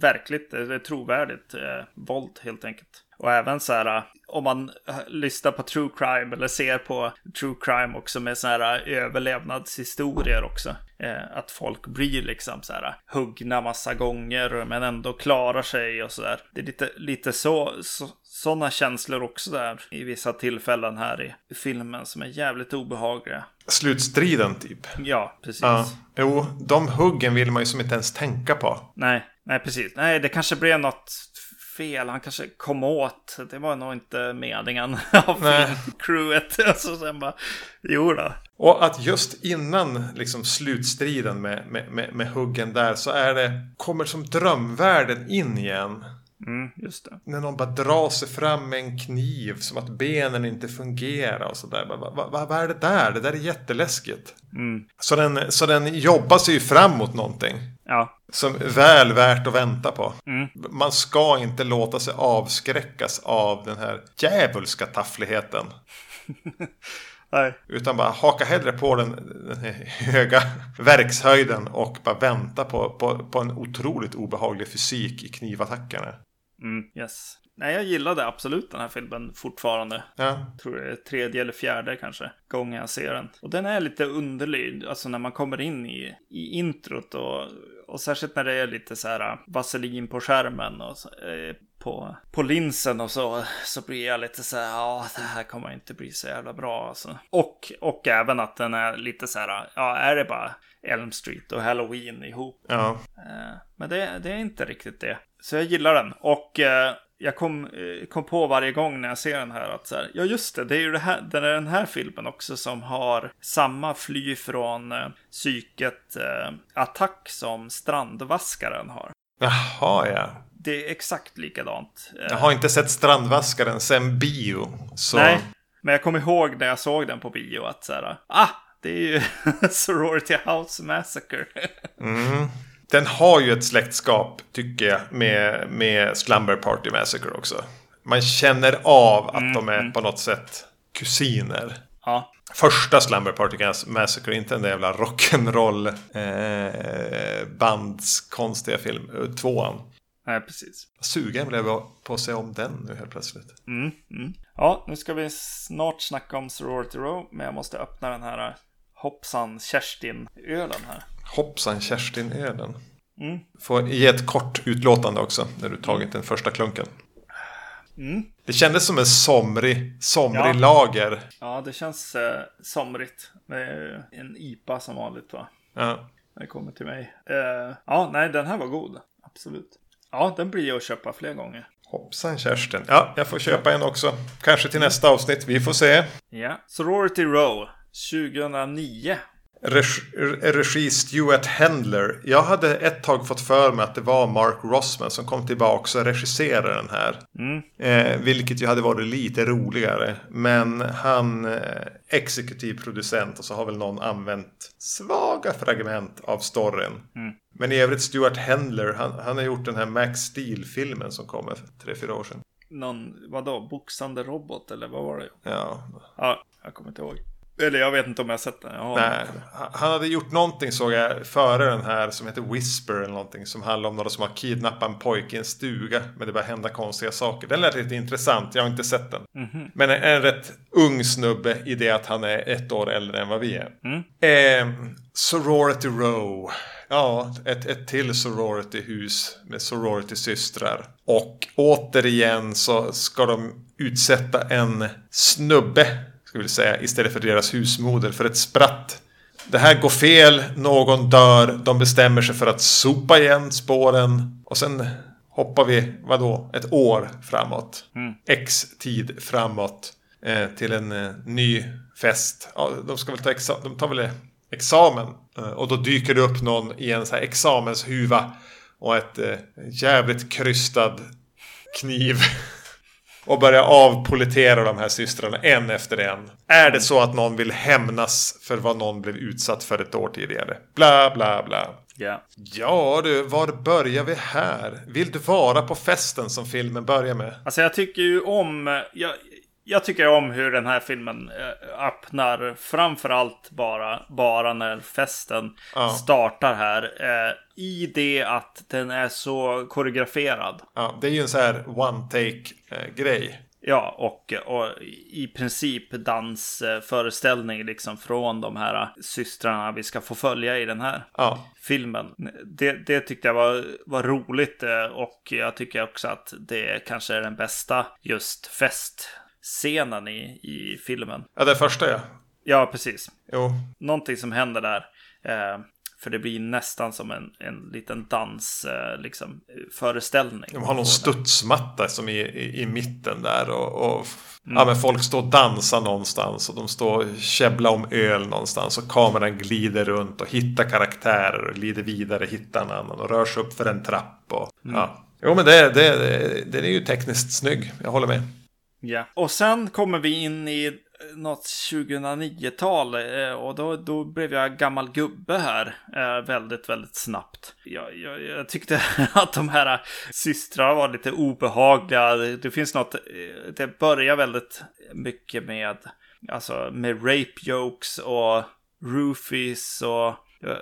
verkligt, trovärdigt eh, våld helt enkelt. Och även så här, om man lyssnar på true crime eller ser på true crime också med så här överlevnadshistorier också. Eh, att folk blir liksom så här huggna massa gånger men ändå klarar sig och så där. Det är lite, lite så, så sådana känslor också där i vissa tillfällen här i filmen som är jävligt obehagliga. Slutstriden typ. Ja, precis. Ja. Jo, de huggen vill man ju som inte ens tänka på. Nej, nej precis. Nej, det kanske blev något fel. Han kanske kom åt. Det var nog inte meningen av crewet. Alltså sen bara, jo då. Och att just innan liksom slutstriden med, med, med, med huggen där så är det, kommer som drömvärlden in igen. Mm, just det. När någon bara drar sig fram med en kniv som att benen inte fungerar och sådär. Vad va, va, va är det där? Det där är jätteläskigt. Mm. Så, den, så den jobbar sig ju fram mot någonting. Ja. Som är väl värt att vänta på. Mm. Man ska inte låta sig avskräckas av den här djävulska taffligheten. Nej. Utan bara haka hellre på den, den höga verkshöjden och bara vänta på, på, på en otroligt obehaglig fysik i knivattackerna. Mm, yes. Nej, jag gillade absolut den här filmen fortfarande. Ja. Tror det är tredje eller fjärde kanske gången jag ser den. Och den är lite underlig, alltså när man kommer in i, i introt och, och särskilt när det är lite så här vaselin på skärmen och så, eh, på, på linsen och så, så blir jag lite så här, ja, det här kommer inte bli så jävla bra alltså. Och, och även att den är lite så här, ja, är det bara Elm Street och Halloween ihop? Ja. Eh, men det, det är inte riktigt det. Så jag gillar den. Och eh, jag kom, eh, kom på varje gång när jag ser den här att så här, ja just det, det är ju det här, den, är den här filmen också som har samma fly från eh, psyket eh, attack som Strandvaskaren har. Jaha, ja. Det är exakt likadant. Jag har inte sett Strandvaskaren sen bio. Så... Nej, men jag kommer ihåg när jag såg den på bio att så här, ah, det är ju Sorority House Massacre. Mm. Den har ju ett släktskap, tycker jag, med, med Slumber Party Massacre också. Man känner av att Mm, de är på något sätt kusiner. ja, Första Slumber Party Massacre, inte den där jävla rock'n'roll eh, bands konstiga film. eh, Tvåan. nej precis. Sugen blev jag på att se om den nu helt plötsligt. Mm, mm. Ja, nu ska vi snart snacka om Sorority Row, men jag måste öppna den här eh, hoppsan Kerstin-ölen här. Hoppsan Kerstin-ölen. Mm. Får ge ett kort utlåtande också när du tagit den första klunken. Mm. Det kändes som en somrig, somrig Ja. lager. Ja, det känns eh, somrigt. En IPA som vanligt va? Ja. När det kommer till mig. Eh, ja, nej, den här var god. Absolut. Ja, den blir jag att köpa fler gånger. Hoppsan Kerstin. Ja, jag får köpa en också. Kanske till nästa avsnitt. Vi får se. Ja. Sorority Row 2009. Regi, Stuart Handler. Jag hade ett tag fått för mig att det var Mark Rossman som kom tillbaka och regisserade den här. Mm. Eh, vilket ju hade varit lite roligare. Men han eh, exekutiv producent och så har väl någon använt svaga fragment av storyn. Mm. Men i övrigt Stuart Handler, han, han har gjort den här Max Steel-filmen som kom för tre fyra år sedan. Någon, vadå, boxande robot eller vad var det? Ja, Ja, jag kommer inte ihåg. Eller jag vet inte om jag har sett den. Jag Nej, han hade gjort någonting såg jag före den här som heter Whisper eller någonting som handlar om några som har kidnappat en pojke i en stuga men det börjar hända konstiga saker. Den lät lite intressant, jag har inte sett den. Mhm. Men en, en rätt ung snubbe i det att han är ett år äldre än vad vi är. Mm. Eh, Sorority Row. Ja, ett, ett till sorority-hus med sorority-systrar. Och återigen så ska de utsätta en snubbe, ska vi säga, istället för deras husmoder för ett spratt. Det här går fel, någon dör, de bestämmer sig för att sopa igen spåren. Och sen hoppar vi, vadå, ett år framåt. Mm. X tid framåt. Eh, till en eh, ny fest. Ja, de ska väl ta exa- de tar väl examen. Eh, och då dyker det upp någon i en så här examenshuva. Och ett eh, jävligt krystad kniv. och börjar avpolitera de här systrarna en efter en. Är det så att någon vill hämnas för vad någon blev utsatt för ett år tidigare? Bla bla bla. Ja. Ja du, var börjar vi här? Vill du vara på festen som filmen börjar med? Alltså jag tycker ju om... Jag, jag tycker om hur den här filmen eh, öppnar. Framförallt bara, bara när festen Ja. startar här. Eh, I det att den är så koreograferad. Ja, det är ju en så här one take eh, grej. Ja, och, och i princip dansföreställning liksom från de här systrarna vi ska få följa i den här Ja, filmen. Det, det tyckte jag var, var roligt eh, och jag tycker också att det kanske är den bästa just festscenen i, i filmen. ja det första ja. Ja, precis. Jo, Någonting som händer där. Eh, för det blir nästan som en, en liten dans, eh, liksom, föreställning. de har någon studsmatta som är i, i mitten där och, och ja, men folk står och dansar någonstans och de står och käbblar om öl någonstans och kameran glider runt och hittar karaktärer och glider vidare, hittar en annan och rör sig upp för en trapp och ja. Jo men det, det, det, den är ju tekniskt snygg, jag håller med. Ja. Och sen kommer vi in i eh, något 2009-tal eh, och då, då blev jag gammal gubbe här eh, väldigt, väldigt snabbt. Jag, jag, jag tyckte att de här systrarna var lite obehagliga. Det, finns något, det börjar väldigt mycket med, alltså med rape jokes och roofies och,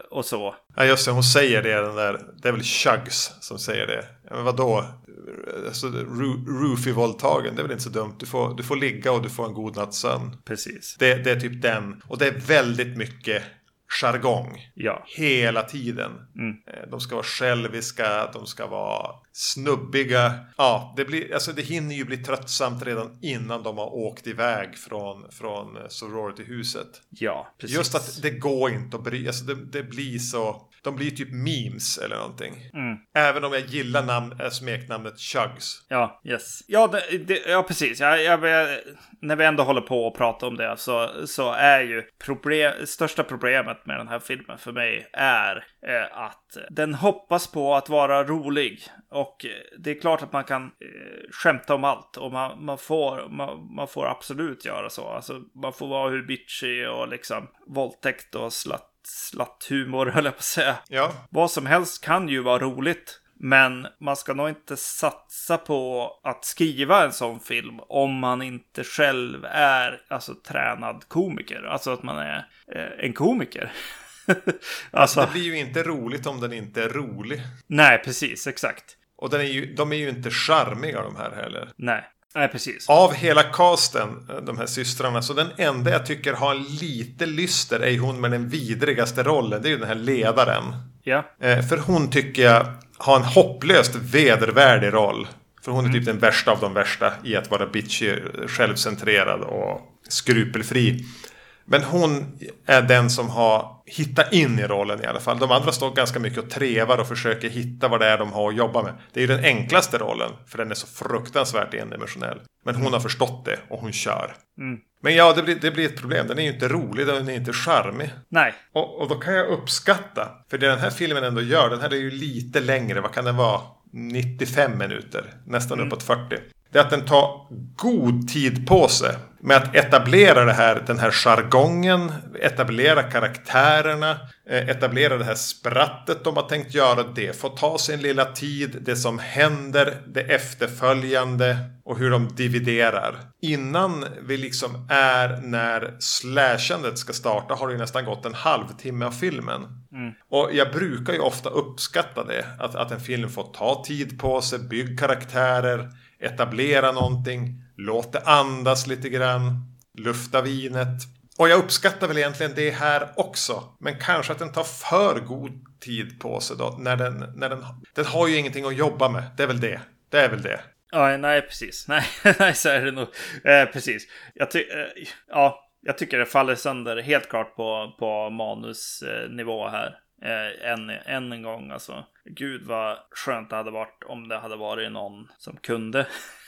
och så. Ja just det, hon säger det den där. Det är väl Chugs som säger det. Men vadå? Alltså, ro- roofie-våldtagen, det är väl inte så dumt. Du får, du får ligga och du får en god natts sömn. Precis. Det, det är typ den. Och det är väldigt mycket jargong. Ja. Hela tiden. Mm. Eh, De ska vara själviska, de ska vara snubbiga. Ja, det, blir, alltså det hinner ju bli tröttsamt redan innan de har åkt iväg från, från eh, sorority-huset. Ja, precis. Just att det går inte att bry alltså det, det blir så. De blir typ memes eller någonting. Mm. Även om jag gillar namn, äh, smeknamnet Chugs. Ja, yes. Ja, det, det, ja precis. Jag, jag, när vi ändå håller på och pratar om det så, så är ju problem, största problemet med den här filmen för mig är eh, att den hoppas på att vara rolig. Och eh, det är klart att man kan eh, skämta om allt och man, man, får, man, man får absolut göra så. Alltså, man får vara hur bitchig och liksom våldtäkt och slatt, slatthumor höll jag på att säga. Ja, Vad som helst kan ju vara roligt. Men man ska nog inte satsa på att skriva en sån film om man inte själv är alltså, tränad komiker. Alltså att man är eh, en komiker. alltså, det blir ju inte roligt om den inte är rolig. nej, precis, exakt. Och den är ju, de är ju inte charmiga de här heller. Nej, nej, precis. Av hela casten, de här systrarna, så den enda jag tycker har lite lyster är hon med den vidrigaste rollen. Det är ju den här ledaren. Ja, Eh, för hon tycker jag har en hopplöst vedervärdig roll. För hon är typ den värsta av de värsta i att vara bitchy, självcentrerad och skrupelfri. Men hon är den som har hittat in i rollen i alla fall. De andra står ganska mycket och trevar och försöker hitta vad det är de har att jobba med. Det är ju den enklaste rollen, för den är så fruktansvärt endimensionell. Men hon har förstått det och hon kör. Mm. Men ja, det blir, det blir ett problem. Den är ju inte rolig, den är inte charmig. nej, Och, och då kan jag uppskatta, för det den här filmen ändå gör, den här är ju lite längre, vad kan den vara? 95 minuter, nästan uppåt 40. Det är att den tar god tid på sig med att etablera det här, den här jargongen, etablera karaktärerna, eh, etablera det här sprattet de har tänkt göra. Det får ta sin lilla tid, det som händer, det efterföljande och hur de dividerar. Innan vi liksom är när slashandet ska starta har det ju nästan gått en halvtimme av filmen. Och jag brukar ju ofta uppskatta det. Att, att en film får ta tid på sig, bygg karaktärer, etablera någonting, låt det andas lite grann, lufta vinet. Och jag uppskattar väl egentligen det här också. Men kanske att den tar för god tid på sig då. När den, när den, den har ju ingenting att jobba med. Det är väl det. Det är väl det. ja, nej, precis. Nej, nej så är det nog. Eh, precis. Jag, ty eh, ja, jag tycker det faller sönder helt klart på, på manusnivå här. Eh, än, än en gång alltså. Gud vad skönt det hade varit om det hade varit någon som kunde,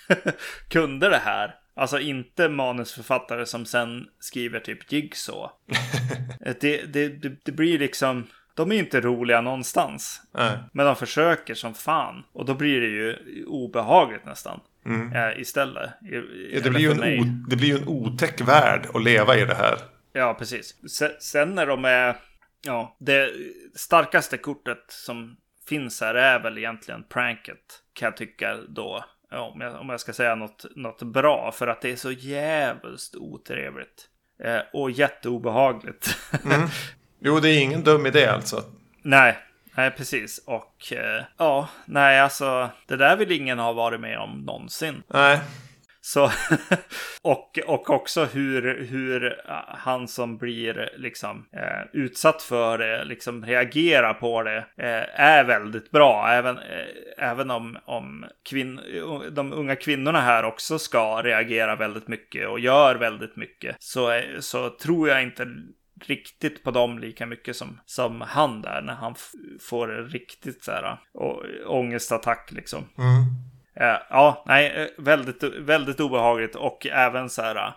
kunde det här. Alltså inte manusförfattare som sen skriver typ Jigsaw. Eh, det, det, det, det blir liksom, de är inte roliga någonstans. Nej. Men de försöker som fan. Och då blir det ju obehagligt nästan. Eh, istället. I, Mm. Ja, det, blir ju en o, det blir ju en otäck värld att leva i det här. Ja, precis. Se- Sen när de är... Ja, det starkaste kortet som finns här är väl egentligen pranket. Kan jag tycka då. om jag, om jag ska säga något, något bra, för att det är så jävligt otrevligt. Eh, och jätteobehagligt. Mm. Jo, det är ingen dum idé alltså. nej, nej precis. Och eh, ja, nej alltså, det där vill ingen ha varit med om någonsin. Nej, så, och, och också hur, hur eh, han som blir liksom eh, utsatt för det, liksom reagerar på det, eh, är väldigt bra. Även, eh, även om, om kvinn, de unga kvinnorna här också ska reagera väldigt mycket och gör väldigt mycket, så, så tror jag inte riktigt på dem lika mycket som, som han där när han får riktigt så här eh, å, ångestattack liksom. mm. Eh, ja, nej, eh, väldigt, väldigt obehagligt och även så här uh,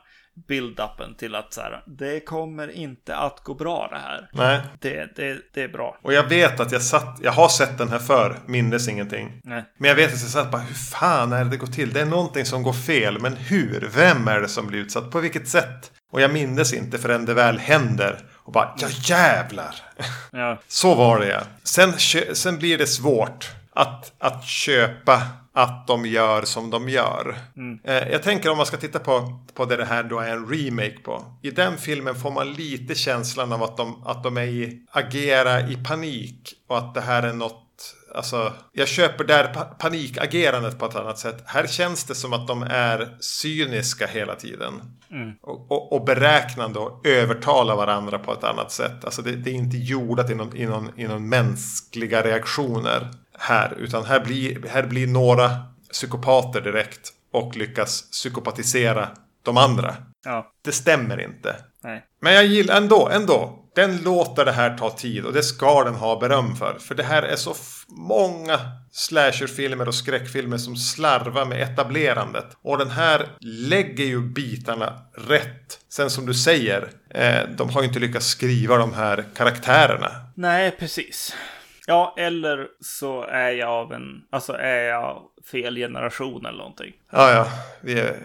build-upen till att så här, det kommer inte att gå bra det här. nej. Det, det, det är bra. Och jag vet att jag satt, jag har sett den här för mindes ingenting. Nej. Men jag vet att jag satt bara, hur fan är det det går till? Det är någonting som går fel, men hur? Vem är det som blir utsatt? På vilket sätt? Och jag mindes inte förrän det väl händer. Och bara, ja jävlar! Ja, Så var det ja. Sen, sen blir det svårt att, att köpa att de gör som de gör. Eh, jag tänker om man ska titta på, på det det här då är en remake på. I den filmen får man lite känslan av att de, att de är i, agera i panik. Och att det här är något Alltså, jag köper där pa- panikagerandet på ett annat sätt. Här känns det som att de är cyniska hela tiden. Och, och, och beräknande och övertalar varandra på ett annat sätt. Alltså det, det är inte jordat i någon, i, någon, i någon mänskliga reaktioner här. Utan här blir, här blir några psykopater direkt och lyckas psykopatisera de andra. ja, Det stämmer inte. nej. Men jag gillar ändå, ändå. Den låter det här ta tid och det ska den ha beröm för. För det här är så många slasherfilmer och skräckfilmer som slarvar med etablerandet. Och den här lägger ju bitarna rätt. Sen som du säger, eh, de har ju inte lyckats skriva de här karaktärerna. Nej, precis. Ja, eller så är jag av en, alltså är jag fel generation eller någonting. Ja, ja, vi är,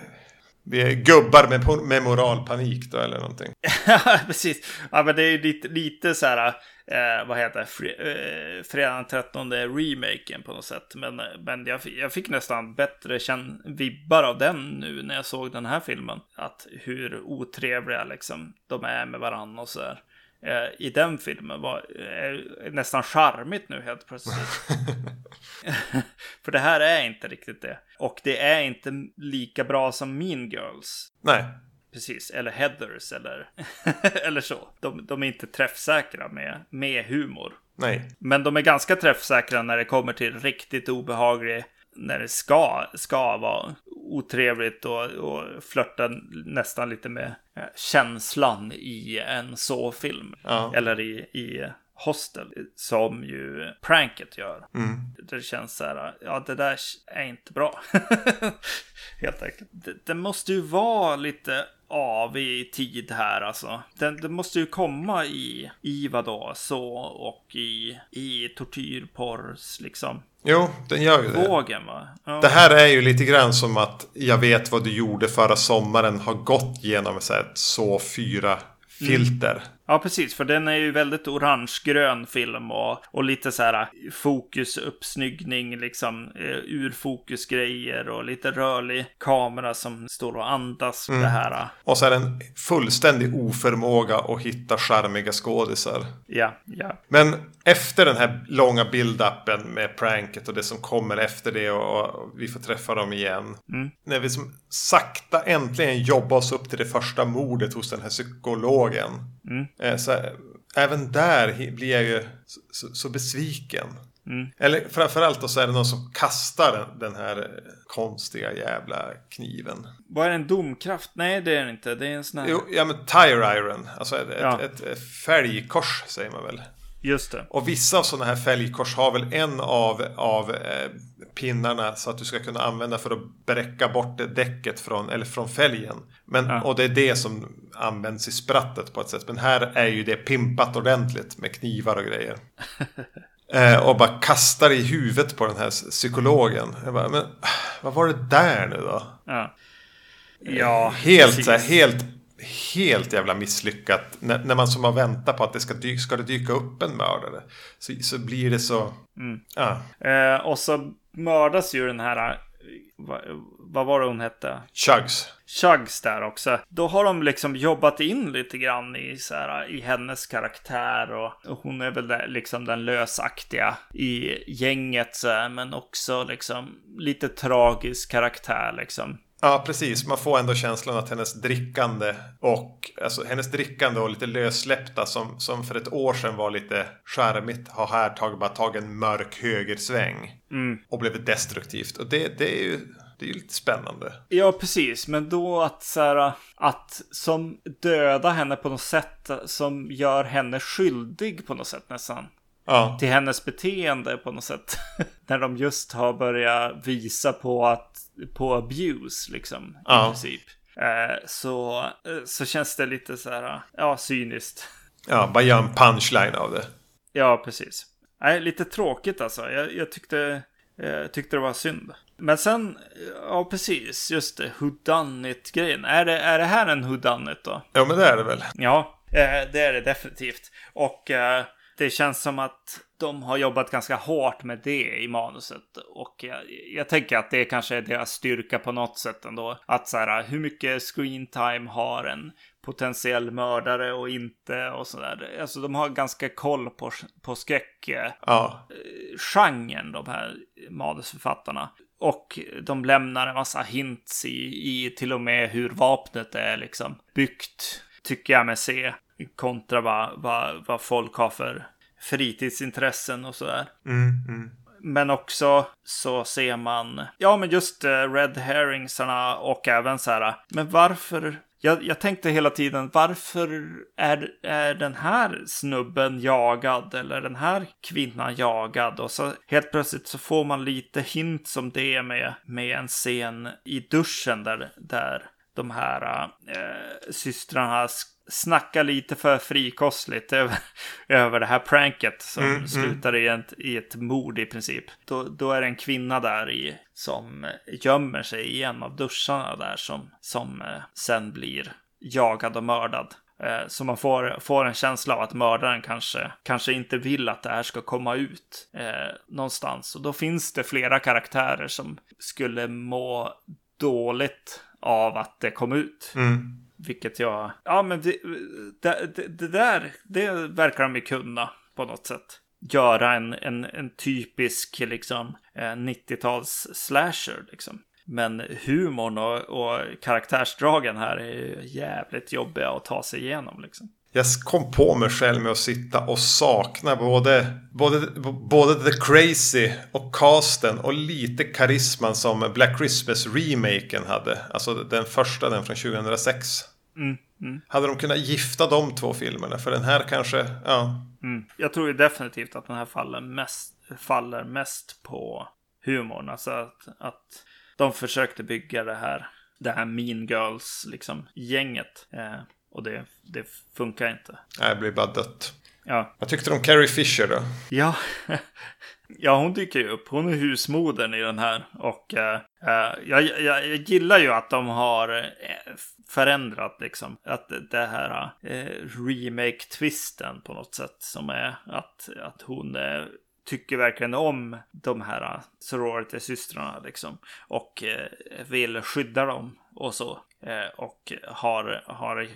vi är gubbar med, med moralpanik då eller någonting. Ja, precis. Ja, men det är ju lite, lite så här, eh, vad heter det, Fre eh, Fredag den 13 remaken på något sätt. Men, men jag, jag fick nästan bättre känn vibbar av den nu när jag såg den här filmen. Att hur otrevliga liksom de är med varandra och så där. Eh, I den filmen var eh, nästan charmigt nu helt plötsligt. För det här är inte riktigt det. Och det är inte lika bra som Mean Girls. Nej, Precis, eller Heathers eller, eller så. De, de är inte träffsäkra med, med humor. nej. Men de är ganska träffsäkra när det kommer till riktigt obehaglig, när det ska, ska vara otrevligt och, och flörta nästan lite med eh, känslan i en så-film. Ja. Eller i, i Hostel, som ju Pranket gör. Mm. Det känns så här, ja det där är inte bra. Helt enkelt. Det, det måste ju vara lite av i tid här alltså. Det, det måste ju komma i, i vadå, så och i, i tortyrporrs liksom. Jo, den gör ju det. Vågen va? Ja. Det här är ju lite grann som att jag vet vad du gjorde förra sommaren har gått genom så så fyra filter. Ja, precis. För den är ju väldigt orangegrön film och, och lite så här fokusuppsnyggning, liksom eh, urfokusgrejer och lite rörlig kamera som står och andas det här. Och så är det en fullständig oförmåga att hitta charmiga skådisar. Ja, ja. Men efter den här långa build-upen med pranket och det som kommer efter det och, och vi får träffa dem igen. När vi som sakta äntligen jobbar oss upp till det första mordet hos den här psykologen. Eh, Så eh, även där blir jag ju så, så, så besviken. Eller framförallt då så är det någon som kastar den, här eh, konstiga jävla kniven. Vad är en domkraft? Nej, det är det inte. Det är en sån här... Jo, ja men tire iron. Alltså ett, Ja. ett, ett fälgkors säger man väl. Just det. Och vissa av sådana här fälgkors har väl en av, av eh, pinnarna så att du ska kunna använda för att bräcka bort det däcket från, eller från fälgen. Men, Ja. Och det är det som används i sprattet på ett sätt. Men här är ju det pimpat ordentligt med knivar och grejer. eh, och bara kastar i huvudet på den här psykologen. Jag bara, men vad var det där nu då? Ja. Ja, Helt, precis. så här, helt, helt jävla misslyckat. När, när man som har väntat på att det ska, dy, ska det dyka upp en mördare. Så, så blir det så... Mm. Ja. Eh, och så mördas ju den här vad, vad var det hon hette? Chugs. Chugs där också. Då har de liksom jobbat in lite grann i, så här, i hennes karaktär och, och hon är väl där, liksom den lösaktiga i gänget så här, men också liksom lite tragisk karaktär liksom. Ja, precis. Man får ändå känslan att hennes drickande och alltså hennes drickande och lite lössläppta som, som för ett år sedan var lite skärmigt har här tagit, bara tagit en mörk högersväng. Mm. Och blivit destruktivt. Och det, det är ju det är ju lite spännande. Ja, precis. Men då att så här, att som döda henne på något sätt som gör henne skyldig på något sätt nästan. Ja. Till hennes beteende på något sätt. När de just har börjat visa på att på abuse liksom. Ja. I princip. Eh, så, eh, så känns det lite så här, ja, cyniskt. Ja, bara göra en punchline av det. Ja, precis. Nej, lite tråkigt alltså. Jag, jag tyckte, eh, tyckte det var synd. Men sen, ja precis, just det, whodunit-grejen. Är det, är det här en whodunit då? Ja, men det är det väl. Ja, det är det definitivt. Och det känns som att de har jobbat ganska hårt med det i manuset. Och jag, jag tänker att det kanske är deras styrka på något sätt ändå. Att så här, hur mycket screen time har en potentiell mördare och inte och sådär. Alltså de har ganska koll på, på skräck. Eh, Ja. de här manusförfattarna. Och de lämnar en massa hints i, i till och med hur vapnet är liksom byggt, tycker jag mig se. Kontra vad, vad, vad folk har för fritidsintressen och sådär. Mm, mm. Men också så ser man, ja men just eh, red herringsarna och även så här, men varför, jag, jag tänkte hela tiden, varför är, är den här snubben jagad eller den här kvinnan jagad? Och så helt plötsligt så får man lite hint som det med, med en scen i duschen där, där de här eh, systrarna snackar lite för frikostligt över, över det här pranket som Mm, mm. slutar i ett, i ett mord i princip. Då, då är det en kvinna där i som gömmer sig i en av duscharna där som, som eh, sen blir jagad och mördad. Eh, Så man får, får en känsla av att mördaren kanske, kanske inte vill att det här ska komma ut eh, någonstans. Och då finns det flera karaktärer som skulle må dåligt av att det kom ut. Mm. Vilket jag... Ja, men det, det, det, där, det verkar de ju kunna på något sätt. Göra en, en, en typisk liksom eh, 90-tals slasher liksom. Men humorn och, och karaktärsdragen här är ju jävligt jobbiga att ta sig igenom liksom. Jag kom på mig själv med att sitta och sakna både, både, både The Crazy och casten och lite karisman som Black Christmas-remaken hade. Alltså den första, den från 2006. Mm, mm, Hade de kunnat gifta de två filmerna? För den här kanske, ja. mm. Jag tror ju definitivt att den här faller mest, faller mest på humorn. Alltså att, att de försökte bygga det här, det här Mean Girls, liksom, gänget. Eh, och det, det funkar inte. Nej, det blir bara dött. Ja, Vad tyckte du om Carrie Fisher då? Ja, ja hon dyker ju upp. Hon är husmodern i den här. Och eh, eh, jag, jag, jag gillar ju att de har eh, förändrat liksom. Att det här eh, remake-twisten på något sätt. Som är att, att hon eh, tycker verkligen om de här sorority-systrarna liksom. Och eh, vill skydda dem och så. Eh, och har, har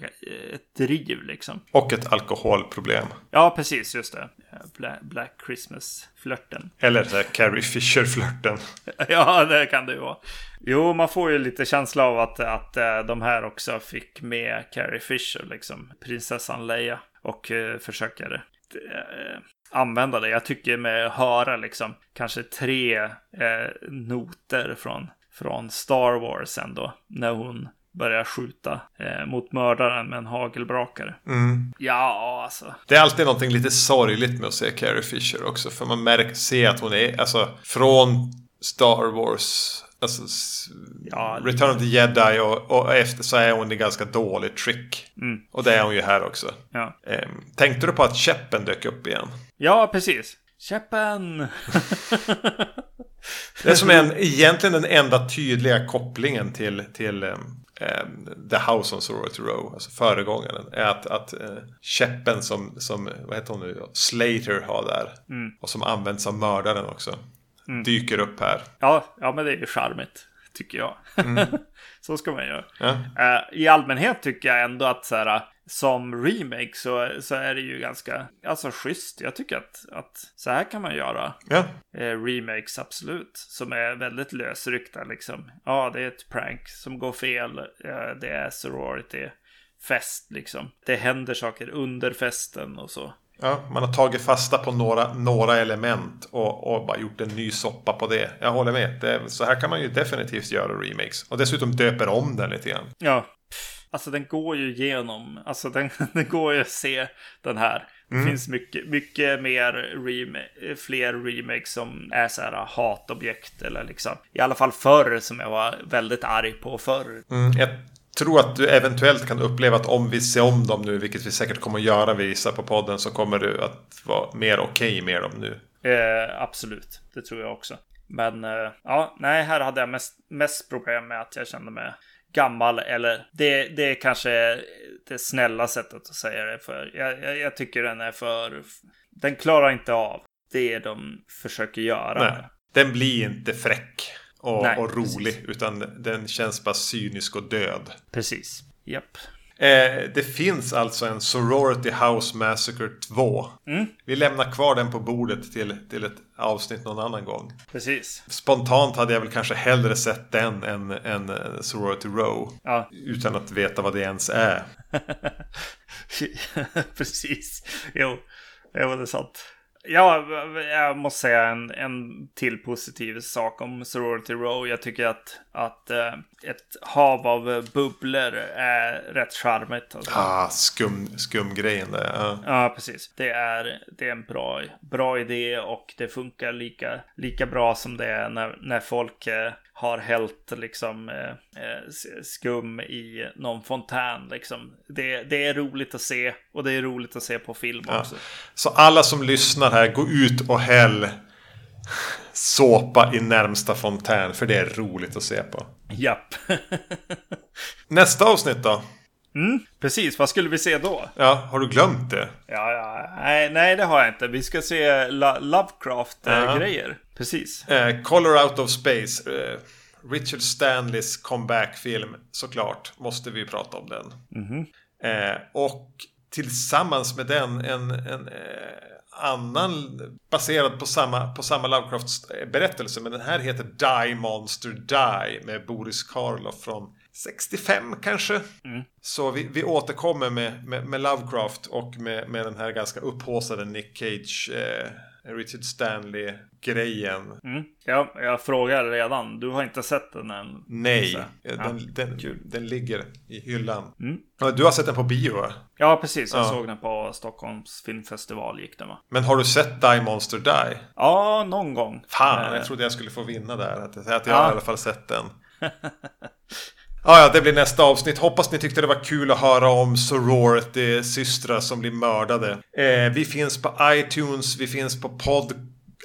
ett driv liksom. Och ett alkoholproblem. Ja, precis, just det. Black, Black Christmas-flörten. Eller så Carrie Fisher-flörten. ja, det kan det ju vara. Jo, man får ju lite känsla av att, att eh, de här också fick med Carrie Fisher, liksom prinsessan Leia. Och eh, försöker eh, använda det. Jag tycker med att höra liksom kanske tre eh, noter från, från Star Wars ändå. När hon börjar skjuta eh, mot mördaren med en hagelbrakare. Mm. Ja, alltså. Det är alltid någonting lite sorgligt med att se Carrie Fisher också. För man märker, ser att hon är, alltså från Star Wars, alltså Ja, Return of the Jedi och, och efter så är hon i ganska dåligt trick. Mm. Och det är hon ju här också. Ja, Ehm, tänkte du på att käppen dök upp igen? ja precis. Käppen! Det är som en, egentligen den enda tydliga kopplingen till, till ehm, The House on Sorority Row, alltså föregångaren, är att, att eh, käppen som, som, vad heter hon nu, Slater har där. Mm. Och som används av mördaren också. mm. dyker upp här. Ja, ja, men det är ju charmigt, tycker jag. Mm. så ska man göra. Ja. Uh, I allmänhet tycker jag ändå att så här, som remake så, så är det ju ganska alltså, schysst. Jag tycker att, att så här kan man göra ja. eh, remakes, absolut. Som är väldigt lösryckta liksom. Ja, det är ett prank som går fel. Eh, det är sorority fest liksom. Det händer saker under festen och så. Ja, man har tagit fasta på några, några element och, och bara gjort en ny soppa på det. Jag håller med. Det, så här kan man ju definitivt göra remakes. Och dessutom döper om den lite grann. Ja, Alltså den går ju igenom, alltså den, den går ju att se den här. Det mm. finns mycket, mycket mer remake, fler remakes som är så här hatobjekt eller liksom. I alla fall förr som jag var väldigt arg på förr. Mm. Jag tror att du eventuellt kan uppleva att om vi ser om dem nu, vilket vi säkert kommer att göra vi gissar på podden, så kommer du att vara mer okej okay med dem nu. Eh, absolut, det tror jag också. Men eh, ja, nej, här hade jag mest, mest problem med att jag kände mig gammal eller det, det är kanske det snälla sättet att säga det för. Jag, jag, jag, tycker den är för, den klarar inte av det de försöker göra. Nej, den blir inte fräck och, Nej, och rolig precis. utan den känns bara cynisk och död. Precis, japp. Eh, det finns alltså en Sorority House Massacre 2. Mm. Vi lämnar kvar den på bordet till, till ett avsnitt någon annan gång. Precis. Spontant hade jag väl kanske hellre sett den än, än eh, Sorority Row. Ja. Utan att veta vad det ens är. Precis. Jo, jo det är sant. Ja, jag måste säga en, en till positiv sak om Sorority Row. Jag tycker att, att äh, ett hav av bubblor är rätt charmigt. Alltså. Ah, skum, skumgrejen där. Ja. ja, precis. Det är, det är en bra, bra idé och det funkar lika, lika bra som det är när, när folk äh, har hällt liksom eh, eh skum i någon fontän. Liksom. Det, det, är roligt att se och det är roligt att se på film ja. också. Så alla som lyssnar här, gå ut och häll såpa i närmsta fontän. För det är roligt att se på. Japp. Nästa avsnitt då? Mm, precis, vad skulle vi se då? Ja, har du glömt det? Ja, ja nej, nej det har jag inte. Vi ska se Lovecraft-grejer. Ja. Precis. Eh, Color Out of Space. Eh, Richard Stanleys comeback-film såklart. Måste vi prata om den. Mm -hmm. och tillsammans med den en, en annan baserad på samma, på samma Lovecrafts berättelse. Men den här heter Die Monster Die med Boris Karloff från 65 kanske. Mm. Så vi, vi återkommer med, med, med, Lovecraft och med, med den här ganska upphåsade Nick Cage. Eh, Richard Stanley-grejen. Mm. Ja, jag frågar redan. Du har inte sett den än? Nej, den, ja. den, den, ligger i hyllan. Mm. Du har sett den på bio va? Ja, precis. Jag ja. såg den på Stockholms filmfestival gick den va? Men har du sett Die Monster Die? Ja, någon gång. Fan, jag eh. trodde jag skulle få vinna där. Att, att jag ja. har i alla fall sett den. Ah, ja, det blir nästa avsnitt. Hoppas ni tyckte det var kul att höra om sorority-systrar som blir mördade. Eh, vi finns på iTunes, vi finns på podcast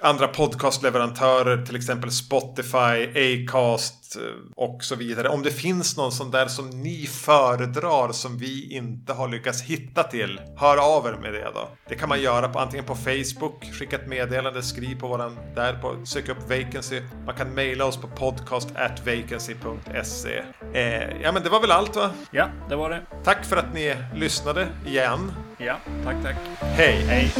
andra podcastleverantörer, till exempel Spotify, Acast eh, och så vidare. Om det finns någon sån där som ni föredrar som vi inte har lyckats hitta till, hör av er med det då. Det kan man göra på, antingen på Facebook, skicka ett meddelande, skriv på våran, där på, sök upp vacancy. Man kan mejla oss på podcast at vacancy.se. Eh, ja men det var väl allt va? Ja, det var det. Tack för att ni lyssnade igen. Ja, tack tack. Hej. Hej.